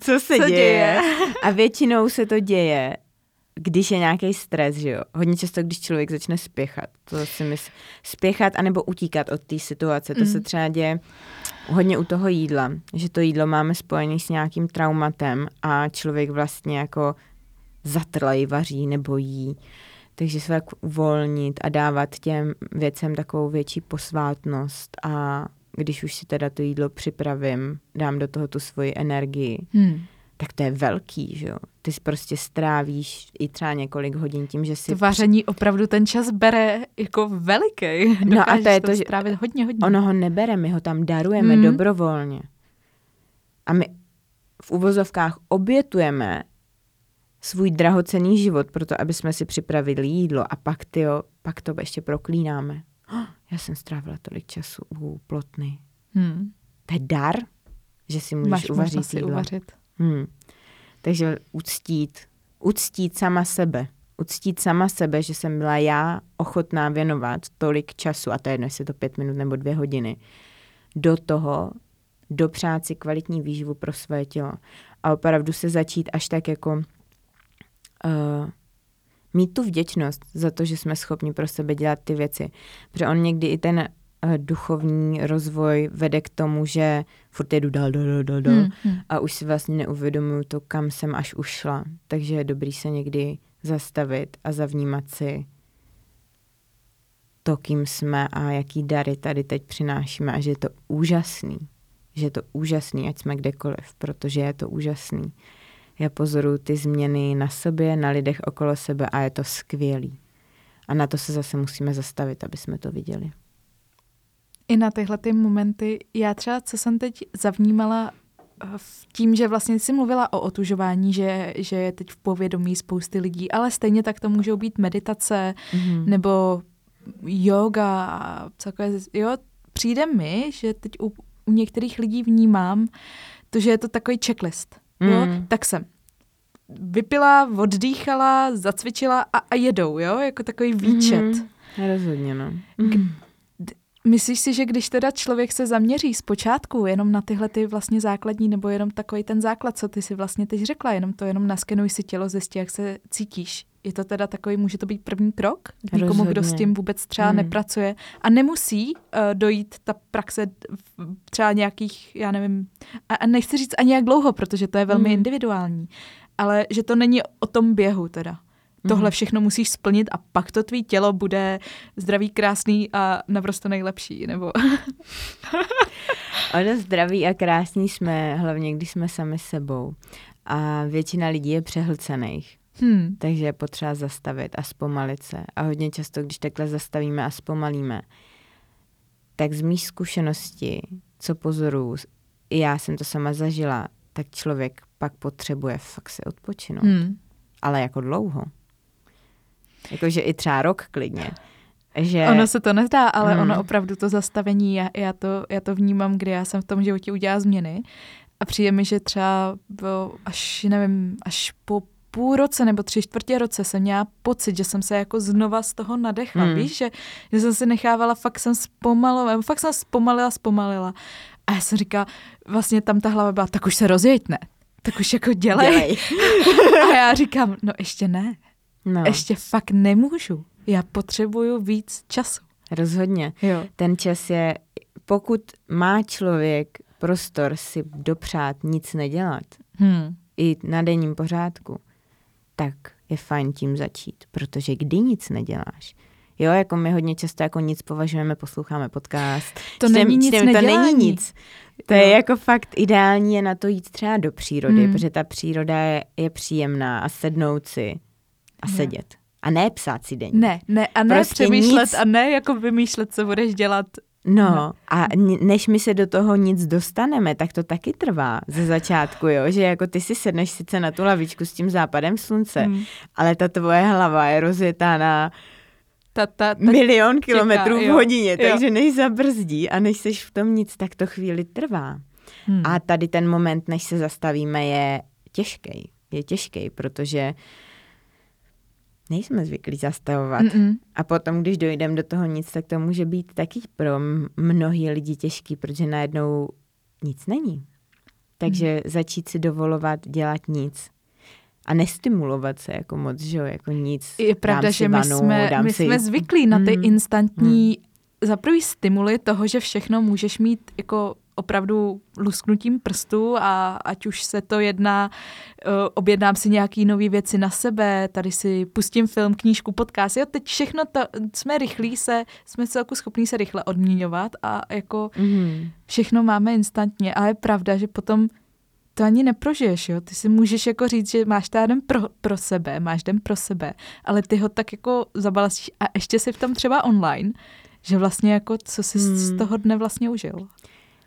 co se co děje? děje? a většinou se to děje, když je nějaký stres, že jo. Hodně často, když člověk začne spěchat, to si myslím, spěchat anebo utíkat od té situace, to mm. se třeba děje hodně u toho jídla, že to jídlo máme spojené s nějakým traumatem a člověk vlastně jako zatrlej vaří nebo jí. Takže se tak uvolnit a dávat těm věcem takovou větší posvátnost a když už si teda to jídlo připravím, dám do toho tu svoji energii, hmm. Tak to je velký, že jo. Ty si prostě strávíš i třeba několik hodin tím, že si... To vaření opravdu ten čas bere jako veliký. No a to je to, že strávit hodně, hodně. Ono ho nebere, my ho tam darujeme hmm. dobrovolně. A my v uvozovkách obětujeme svůj drahocený život, proto aby jsme si připravili jídlo a pak, tyjo, pak to ještě proklínáme. Oh, já jsem strávila tolik času u plotny. Hmm. To je dar, že si můžeš Máš uvařit si jídlo. uvařit. Hmm. Takže uctít, uctít sama sebe. Uctít sama sebe, že jsem byla já ochotná věnovat tolik času, a to je jedno, jestli to pět minut nebo dvě hodiny, do toho, dopřát si kvalitní výživu pro své tělo. A opravdu se začít až tak jako uh, mít tu vděčnost za to, že jsme schopni pro sebe dělat ty věci. Protože on někdy i ten duchovní rozvoj vede k tomu, že furt jedu dál, dál, dál, dál hmm, hmm. a už si vlastně neuvědomuju to, kam jsem až ušla. Takže je dobrý se někdy zastavit a zavnímat si to, kým jsme a jaký dary tady teď přinášíme a že je to úžasný. Že je to úžasný, ať jsme kdekoliv, protože je to úžasný já pozoruju ty změny na sobě, na lidech okolo sebe a je to skvělý. A na to se zase musíme zastavit, aby jsme to viděli. I na tyhle ty momenty, já třeba, co jsem teď zavnímala tím, že vlastně jsi mluvila o otužování, že, že je teď v povědomí spousty lidí, ale stejně tak to můžou být meditace mm-hmm. nebo yoga a takové, jo, přijde mi, že teď u, u některých lidí vnímám to, že je to takový checklist. Mm. Jo? Tak jsem vypila, oddýchala, zacvičila a, a jedou, jo? Jako takový výčet. Mm. Rozhodně, no. Mm. Myslíš si, že když teda člověk se zaměří zpočátku jenom na tyhle ty vlastně základní, nebo jenom takový ten základ, co ty si vlastně teď řekla, jenom to jenom naskenuj si tělo, zjistí, jak se cítíš. Je to teda takový, může to být první krok někomu, Rozhodně. kdo s tím vůbec třeba hmm. nepracuje a nemusí uh, dojít ta praxe třeba nějakých, já nevím, a, a nechci říct ani jak dlouho, protože to je velmi hmm. individuální, ale že to není o tom běhu teda tohle mhm. všechno musíš splnit a pak to tvý tělo bude zdravý, krásný a naprosto nejlepší, nebo... ono zdraví a krásný jsme, hlavně když jsme sami sebou. A většina lidí je přehlcených. Hmm. Takže je potřeba zastavit a zpomalit se. A hodně často, když takhle zastavíme a zpomalíme, tak z mých zkušenosti, co pozoruju, já jsem to sama zažila, tak člověk pak potřebuje fakt se odpočinout. Hmm. Ale jako dlouho. Jakože i třeba rok klidně. Že... Ono se to nezdá, ale hmm. ono opravdu to zastavení, já, já, to, já to vnímám, kdy já jsem v tom životě udělala změny a přijde mi, že třeba až, nevím, až po půl roce nebo tři čtvrtě roce jsem měla pocit, že jsem se jako znova z toho nadechla, hmm. víš, že, že jsem si nechávala, fakt jsem zpomalila, fakt jsem zpomalila, zpomalila. A já jsem říkala, vlastně tam ta hlava byla, tak už se rozjeď, ne? Tak už jako dělej. dělej. a já říkám, no ještě ne. No. Ještě fakt nemůžu. Já potřebuju víc času. Rozhodně. Jo. Ten čas je, pokud má člověk prostor si dopřát nic nedělat, hmm. i na denním pořádku, tak je fajn tím začít, protože kdy nic neděláš, Jo, jako my hodně často jako nic považujeme, posloucháme podcast. To čtem, není nic čtem, To není nic. To jo. je jako fakt ideální je na to jít třeba do přírody, hmm. protože ta příroda je, je příjemná a sednout si a sedět. A ne psát si denní. Ne, ne, a ne prostě přemýšlet nic... a ne jako vymýšlet, co budeš dělat. No, no a než my se do toho nic dostaneme, tak to taky trvá ze začátku, jo, že jako ty si sedneš sice na tu lavičku s tím západem slunce, hmm. ale ta tvoje hlava je rozjetá na ta, ta, ta milion kilometrů v hodině, jo. takže než zabrzdí a než seš v tom nic, tak to chvíli trvá. Hmm. A tady ten moment, než se zastavíme, je těžký. Je těžký, protože uh, nejsme zvyklí zastavovat. Mm-mm. A potom, když dojdeme do toho nic, tak to může být taky pro mnohý lidi těžký, protože najednou nic není. Takže mm. začít si dovolovat dělat nic a nestimulovat se jako moc, že jo, jako nic. Je pravda, že my vanu, jsme, my si... jsme zvyklí na ty mm. instantní mm. za prvý stimuly toho, že všechno můžeš mít jako opravdu lusknutím prstu a ať už se to jedná, uh, objednám si nějaký nové věci na sebe, tady si pustím film, knížku, podcast, jo, teď všechno to, jsme rychlí se, jsme celku schopní se rychle odměňovat a jako mm. všechno máme instantně a je pravda, že potom to ani neprožiješ, jo. Ty si můžeš jako říct, že máš ten pro, pro sebe, máš den pro sebe, ale ty ho tak jako zabalasíš a ještě si v tom třeba online, že vlastně jako co jsi hmm. z toho dne vlastně užil.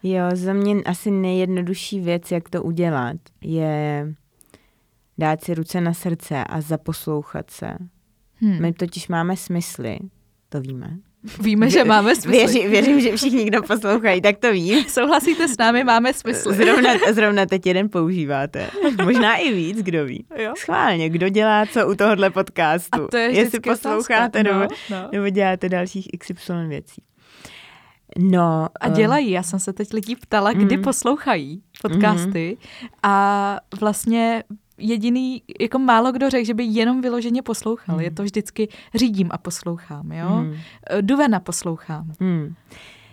Jo, za mě asi nejjednodušší věc, jak to udělat, je dát si ruce na srdce a zaposlouchat se. Hmm. My totiž máme smysly, to víme. Víme, že máme smysl. Věřím, věřím, že všichni, kdo poslouchají, tak to ví. Souhlasíte s námi, máme smysl. Zrovna, zrovna teď jeden používáte. Možná i víc, kdo ví. Jo? Schválně, kdo dělá co u tohohle podcastu. A to je Jestli posloucháte no, nebo, no. nebo děláte dalších XY věcí. No, a eh, dělají. Já jsem se teď lidí ptala, kdy mm. poslouchají podcasty mm. a vlastně jediný, jako málo kdo řekl, že by jenom vyloženě poslouchal. Mm. Je to vždycky řídím a poslouchám, jo? Mm. Jdu ven a poslouchám. Mm.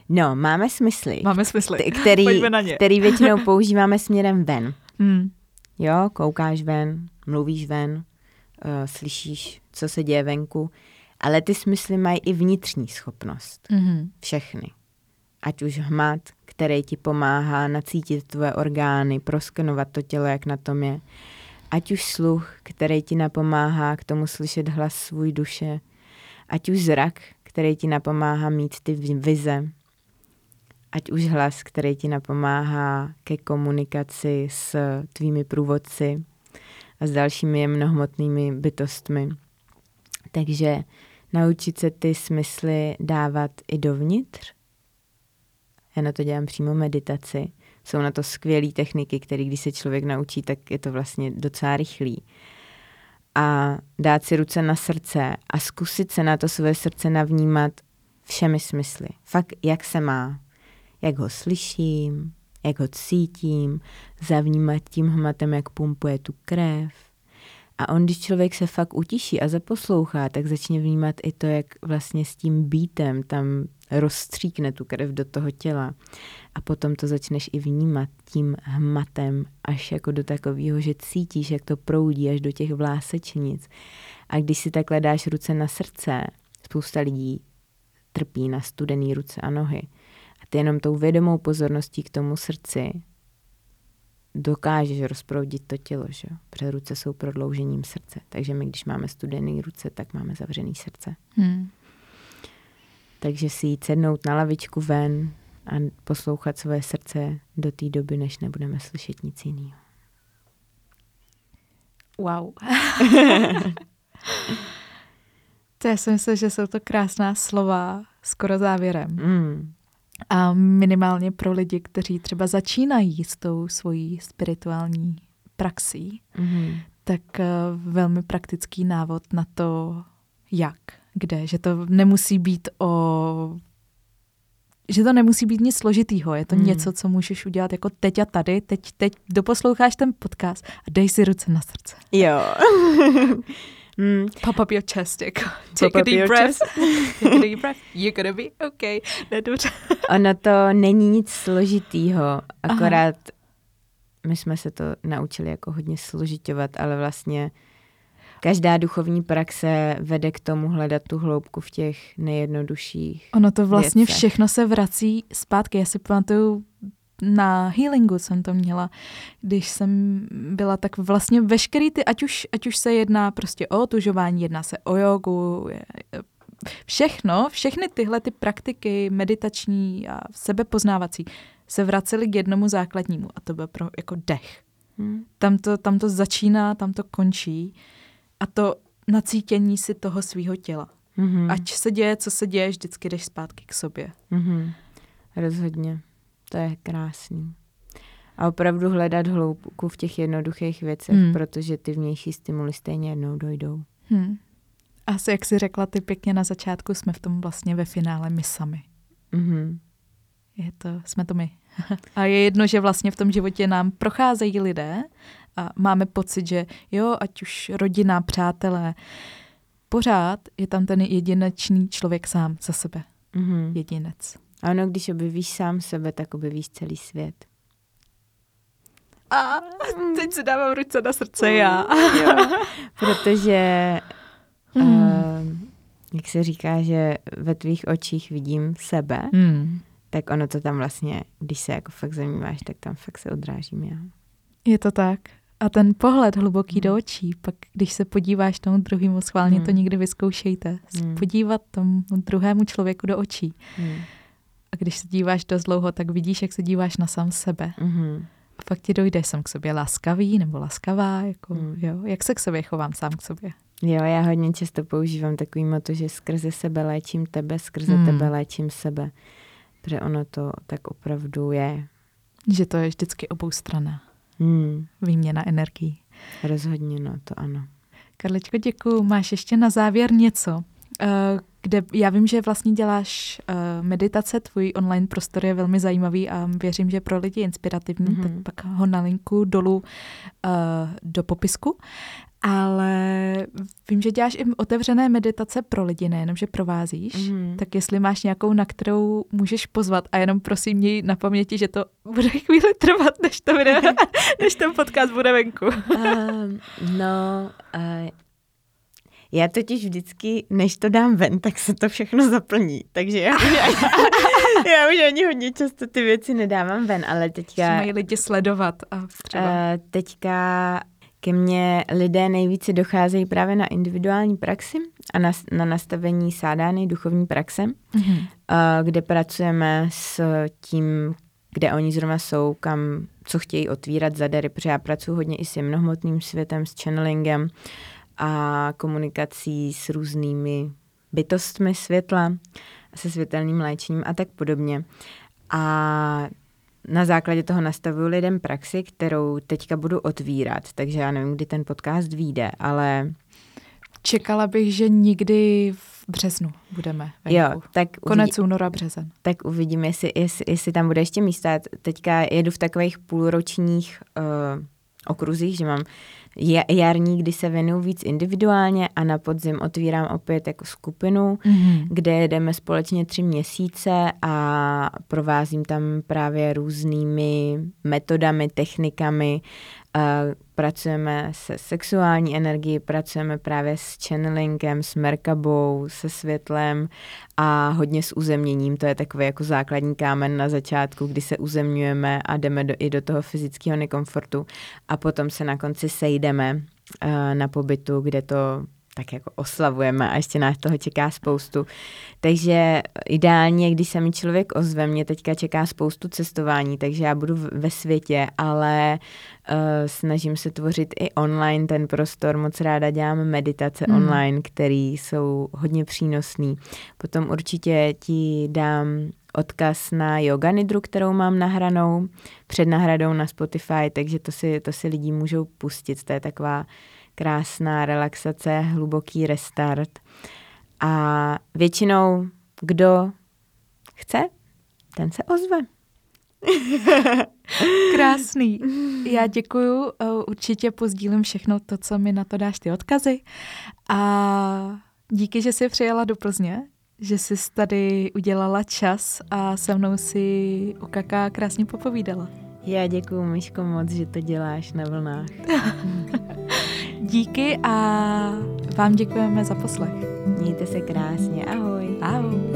No, máme smysly. Máme smysly. Který, který většinou používáme směrem ven. Mm. Jo, koukáš ven, mluvíš ven, uh, slyšíš, co se děje venku, ale ty smysly mají i vnitřní schopnost. Mm. Všechny ať už hmat, který ti pomáhá nacítit tvoje orgány, proskenovat to tělo, jak na tom je, ať už sluch, který ti napomáhá k tomu slyšet hlas svůj duše, ať už zrak, který ti napomáhá mít ty vize, ať už hlas, který ti napomáhá ke komunikaci s tvými průvodci a s dalšími jemnohmotnými bytostmi. Takže naučit se ty smysly dávat i dovnitř. Já na to dělám přímo meditaci. Jsou na to skvělé techniky, které když se člověk naučí, tak je to vlastně docela rychlý. A dát si ruce na srdce a zkusit se na to své srdce navnímat všemi smysly. Fakt, jak se má. Jak ho slyším, jak ho cítím, zavnímat tím hmatem, jak pumpuje tu krev, a on, když člověk se fakt utiší a zaposlouchá, tak začne vnímat i to, jak vlastně s tím bítem tam rozstříkne tu krev do toho těla. A potom to začneš i vnímat tím hmatem až jako do takového, že cítíš, jak to proudí až do těch vlásečnic. A když si takhle dáš ruce na srdce, spousta lidí trpí na studený ruce a nohy. A ty jenom tou vědomou pozorností k tomu srdci dokážeš rozproudit to tělo, že? protože ruce jsou prodloužením srdce. Takže my, když máme studený ruce, tak máme zavřený srdce. Hmm. Takže si jít sednout na lavičku ven a poslouchat své srdce do té doby, než nebudeme slyšet nic jiného. Wow. to já si myslím, že jsou to krásná slova skoro závěrem. Mm. A minimálně pro lidi, kteří třeba začínají s tou svojí spirituální praxí, mm-hmm. tak uh, velmi praktický návod na to, jak, kde, že to nemusí být o že to nemusí být nic složitýho, je to mm. něco, co můžeš udělat jako teď a tady, teď, teď doposloucháš ten podcast a dej si ruce na srdce. Jo. Mm. Pop up your chest, jako. Take a deep breath. Take a deep breath. You're gonna be okay. Ne, dobře. ono to není nic složitýho, akorát Aha. my jsme se to naučili jako hodně složitovat, ale vlastně každá duchovní praxe vede k tomu hledat tu hloubku v těch nejjednodušších Ono to vlastně věcech. všechno se vrací zpátky. Já si pamatuju na healingu jsem to měla, když jsem byla tak vlastně veškerý ty, ať už, ať už se jedná prostě o otužování, jedná se o jogu, všechno, všechny tyhle ty praktiky meditační a sebepoznávací se vracely k jednomu základnímu a to byl pro, jako dech. Hmm. Tam, to, tam to začíná, tam to končí a to nacítění si toho svého těla. Mm-hmm. Ať se děje, co se děje, vždycky jdeš zpátky k sobě. Mm-hmm. Rozhodně. To je krásný. A opravdu hledat hloubku v těch jednoduchých věcech, hmm. protože ty vnější stimuly stejně jednou dojdou. Hmm. Asi jak jsi řekla ty pěkně na začátku, jsme v tom vlastně ve finále my sami. Mm-hmm. Je to, jsme to my. a je jedno, že vlastně v tom životě nám procházejí lidé a máme pocit, že jo, ať už rodina, přátelé, pořád je tam ten jedinečný člověk sám za sebe. Mm-hmm. Jedinec. Ano, když objevíš sám sebe, tak objevíš celý svět. A teď si dávám ruce na srdce já. jo, protože, hmm. uh, jak se říká, že ve tvých očích vidím sebe, hmm. tak ono to tam vlastně, když se jako fakt zamýváš, tak tam fakt se odrážím já. Je to tak. A ten pohled hluboký do očí, pak když se podíváš tomu druhému, schválně hmm. to někdy vyzkoušejte, hmm. podívat tomu druhému člověku do očí. Hmm a když se díváš dost dlouho, tak vidíš, jak se díváš na sám sebe. Mm-hmm. A pak ti dojde, jsem k sobě laskavý nebo laskavá, jako, mm. jo, jak se k sobě chovám sám k sobě. Jo, já hodně často používám takový moto, že skrze sebe léčím tebe, skrze mm. tebe léčím sebe. Protože ono to tak opravdu je. Že to je vždycky obou strana. Mm. Výměna energií. Rozhodně, no, to ano. Karličko, děkuju. Máš ještě na závěr něco, kde já vím, že vlastně děláš uh, meditace, tvůj online prostor je velmi zajímavý a věřím, že pro lidi inspirativní, mm-hmm. tak pak ho nalinku dolů uh, do popisku. Ale vím, že děláš i otevřené meditace pro lidi, nejenom, že provázíš. Mm-hmm. Tak jestli máš nějakou, na kterou můžeš pozvat a jenom prosím měj na paměti, že to bude chvíli trvat, než, to bude, než ten podcast bude venku. um, no, uh, já totiž vždycky, než to dám ven, tak se to všechno zaplní. Takže já, já, já už ani hodně často ty věci nedávám ven, ale teďka... Mají lidi sledovat a třeba... Uh, teďka Ke mně lidé nejvíce docházejí právě na individuální praxi a na, na nastavení sádány duchovní praxe, mm-hmm. kde pracujeme s tím, kde oni zrovna jsou, kam, co chtějí otvírat za dary, protože já pracuji hodně i s jemnohmotným světem, s channelingem a komunikací s různými bytostmi světla, se světelným léčením a tak podobně. A na základě toho nastavuju lidem praxi, kterou teďka budu otvírat, takže já nevím, kdy ten podcast vyjde, ale... Čekala bych, že nikdy v březnu budeme venku. Jo, tak Konec uvidí... února, březen. Tak uvidíme, jestli, jestli, jestli tam bude ještě místa. Teďka jedu v takových půlročních uh, okruzích, že mám jarní, kdy se věnuju víc individuálně a na podzim otvírám opět jako skupinu, mm-hmm. kde jedeme společně tři měsíce a provázím tam právě různými metodami, technikami, pracujeme se sexuální energií, pracujeme právě s channelingem, s merkabou, se světlem a hodně s uzemněním. To je takový jako základní kámen na začátku, kdy se uzemňujeme a jdeme do, i do toho fyzického nekomfortu a potom se na konci sejdeme uh, na pobytu, kde to tak jako oslavujeme a ještě nás toho čeká spoustu. Takže ideálně, když se mi člověk ozve, mě teďka čeká spoustu cestování, takže já budu ve světě, ale uh, snažím se tvořit i online ten prostor. Moc ráda dělám meditace mm. online, které jsou hodně přínosné. Potom určitě ti dám odkaz na yoga nidru, kterou mám nahranou před nahradou na Spotify, takže to si, to si lidi můžou pustit. To je taková krásná relaxace, hluboký restart. A většinou, kdo chce, ten se ozve. Krásný. Já děkuju, eh, určitě pozdílím všechno to, co mi na to dáš ty odkazy. A díky, že jsi přijela do Plzně, že jsi tady udělala čas a se mnou si u Kaká krásně popovídala. Já děkuju, Myško, moc, že to děláš na vlnách. Díky a vám děkujeme za poslech. Mějte se krásně, ahoj. Ahoj.